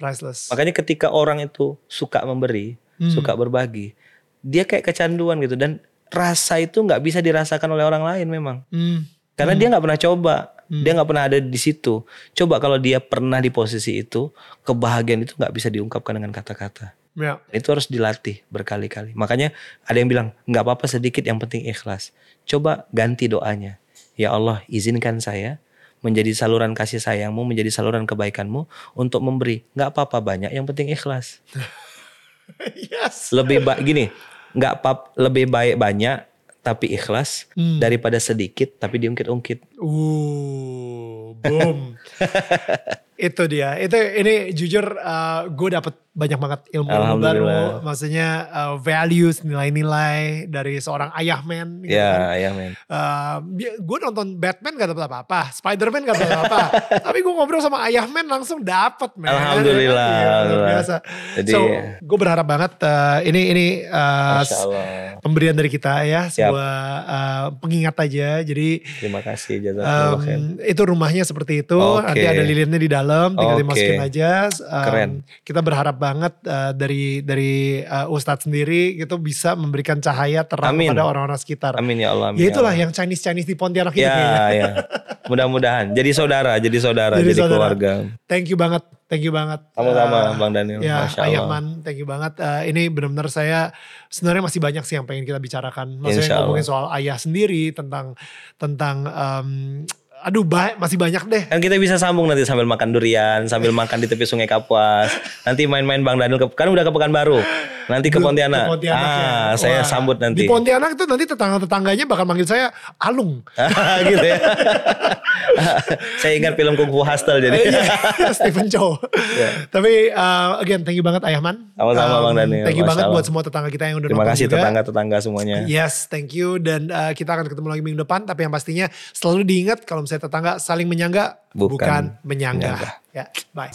Priceless. Makanya ketika orang itu suka memberi, Hmm. suka berbagi, dia kayak kecanduan gitu dan rasa itu nggak bisa dirasakan oleh orang lain memang. Hmm. Karena dia nggak pernah coba, dia nggak pernah ada di situ. Coba kalau dia pernah di posisi itu, kebahagiaan itu nggak bisa diungkapkan dengan kata-kata. Ya. Itu harus dilatih berkali-kali. Makanya ada yang bilang nggak apa-apa sedikit, yang penting ikhlas. Coba ganti doanya. Ya Allah, izinkan saya menjadi saluran kasih sayangmu, menjadi saluran kebaikanmu untuk memberi. Nggak apa-apa banyak, yang penting ikhlas. yes. Lebih baik gini, nggak pap lebih baik banyak tapi ikhlas Hmm. daripada sedikit tapi diungkit-ungkit. Uh, boom. itu dia. Itu ini jujur gue dapet banyak banget ilmu baru. Maksudnya uh, values, nilai-nilai dari seorang ayah men. Gitu kan. Ya, ya men. gue nonton Batman gak dapet apa-apa, Spiderman gak dapet apa-apa, tapi gue ngobrol sama Ayah Man langsung dapet men. Alhamdulillah, luar alhamdulillah. biasa. Jadi- so gue berharap banget uh, ini ini uh, pemberian dari kita ya, sebuah uh, pengingat aja. Jadi Terima kasih jazakallah um, khair. itu rumahnya seperti itu. Oke. Nanti ada lilinnya di dalam, tinggal Oke. dimasukin aja. Um, Keren. Kita berharap banget uh, dari dari uh, Ustadz sendiri itu bisa memberikan cahaya terang Amin. pada orang-orang sekitar. Amin ya Allah. Amin Ya ya itulah Allah. yang Chinese Chinese di Pontianak itu Ya, kayaknya. ya. Mudah-mudahan jadi saudara, jadi saudara, Jadi jadi, saudara. keluarga. Thank you banget, thank you banget. Sama-sama Eh, Bang Daniel. Ya, Masya Ayah Allah. Man, thank you banget. Eh, ini benar-benar saya sebenarnya masih banyak sih yang pengen kita bicarakan. Maksudnya ngomongin soal ayah sendiri tentang tentang em, aduh ba- masih banyak deh. Kan kita bisa sambung nanti sambil makan durian, sambil makan di tepi Sungai Kapuas. Nanti main-main Bang Daniel kan udah ke Pekanbaru. Nanti ke Pontianak. Ke Pontianak ah, ya. saya Wah, sambut nanti. Di Pontianak itu nanti tetangga-tetangganya bakal manggil saya Alung. gitu ya. saya ingat film Kung Fu Hustle jadi. Iya, Stephen Chow. Tapi uh, again thank you banget Ayah Man. Sama-sama, Bang Daniel. Thank you Masya banget Allah. buat semua tetangga kita yang udah Terima nonton kasih tetangga-tetangga semuanya. Yes, thank you dan uh, kita akan ketemu lagi minggu depan. Tapi yang pastinya selalu diingat kalau misalnya tetangga saling menyangga Bukan bukan, menyangga. menyangga. Ya, bye.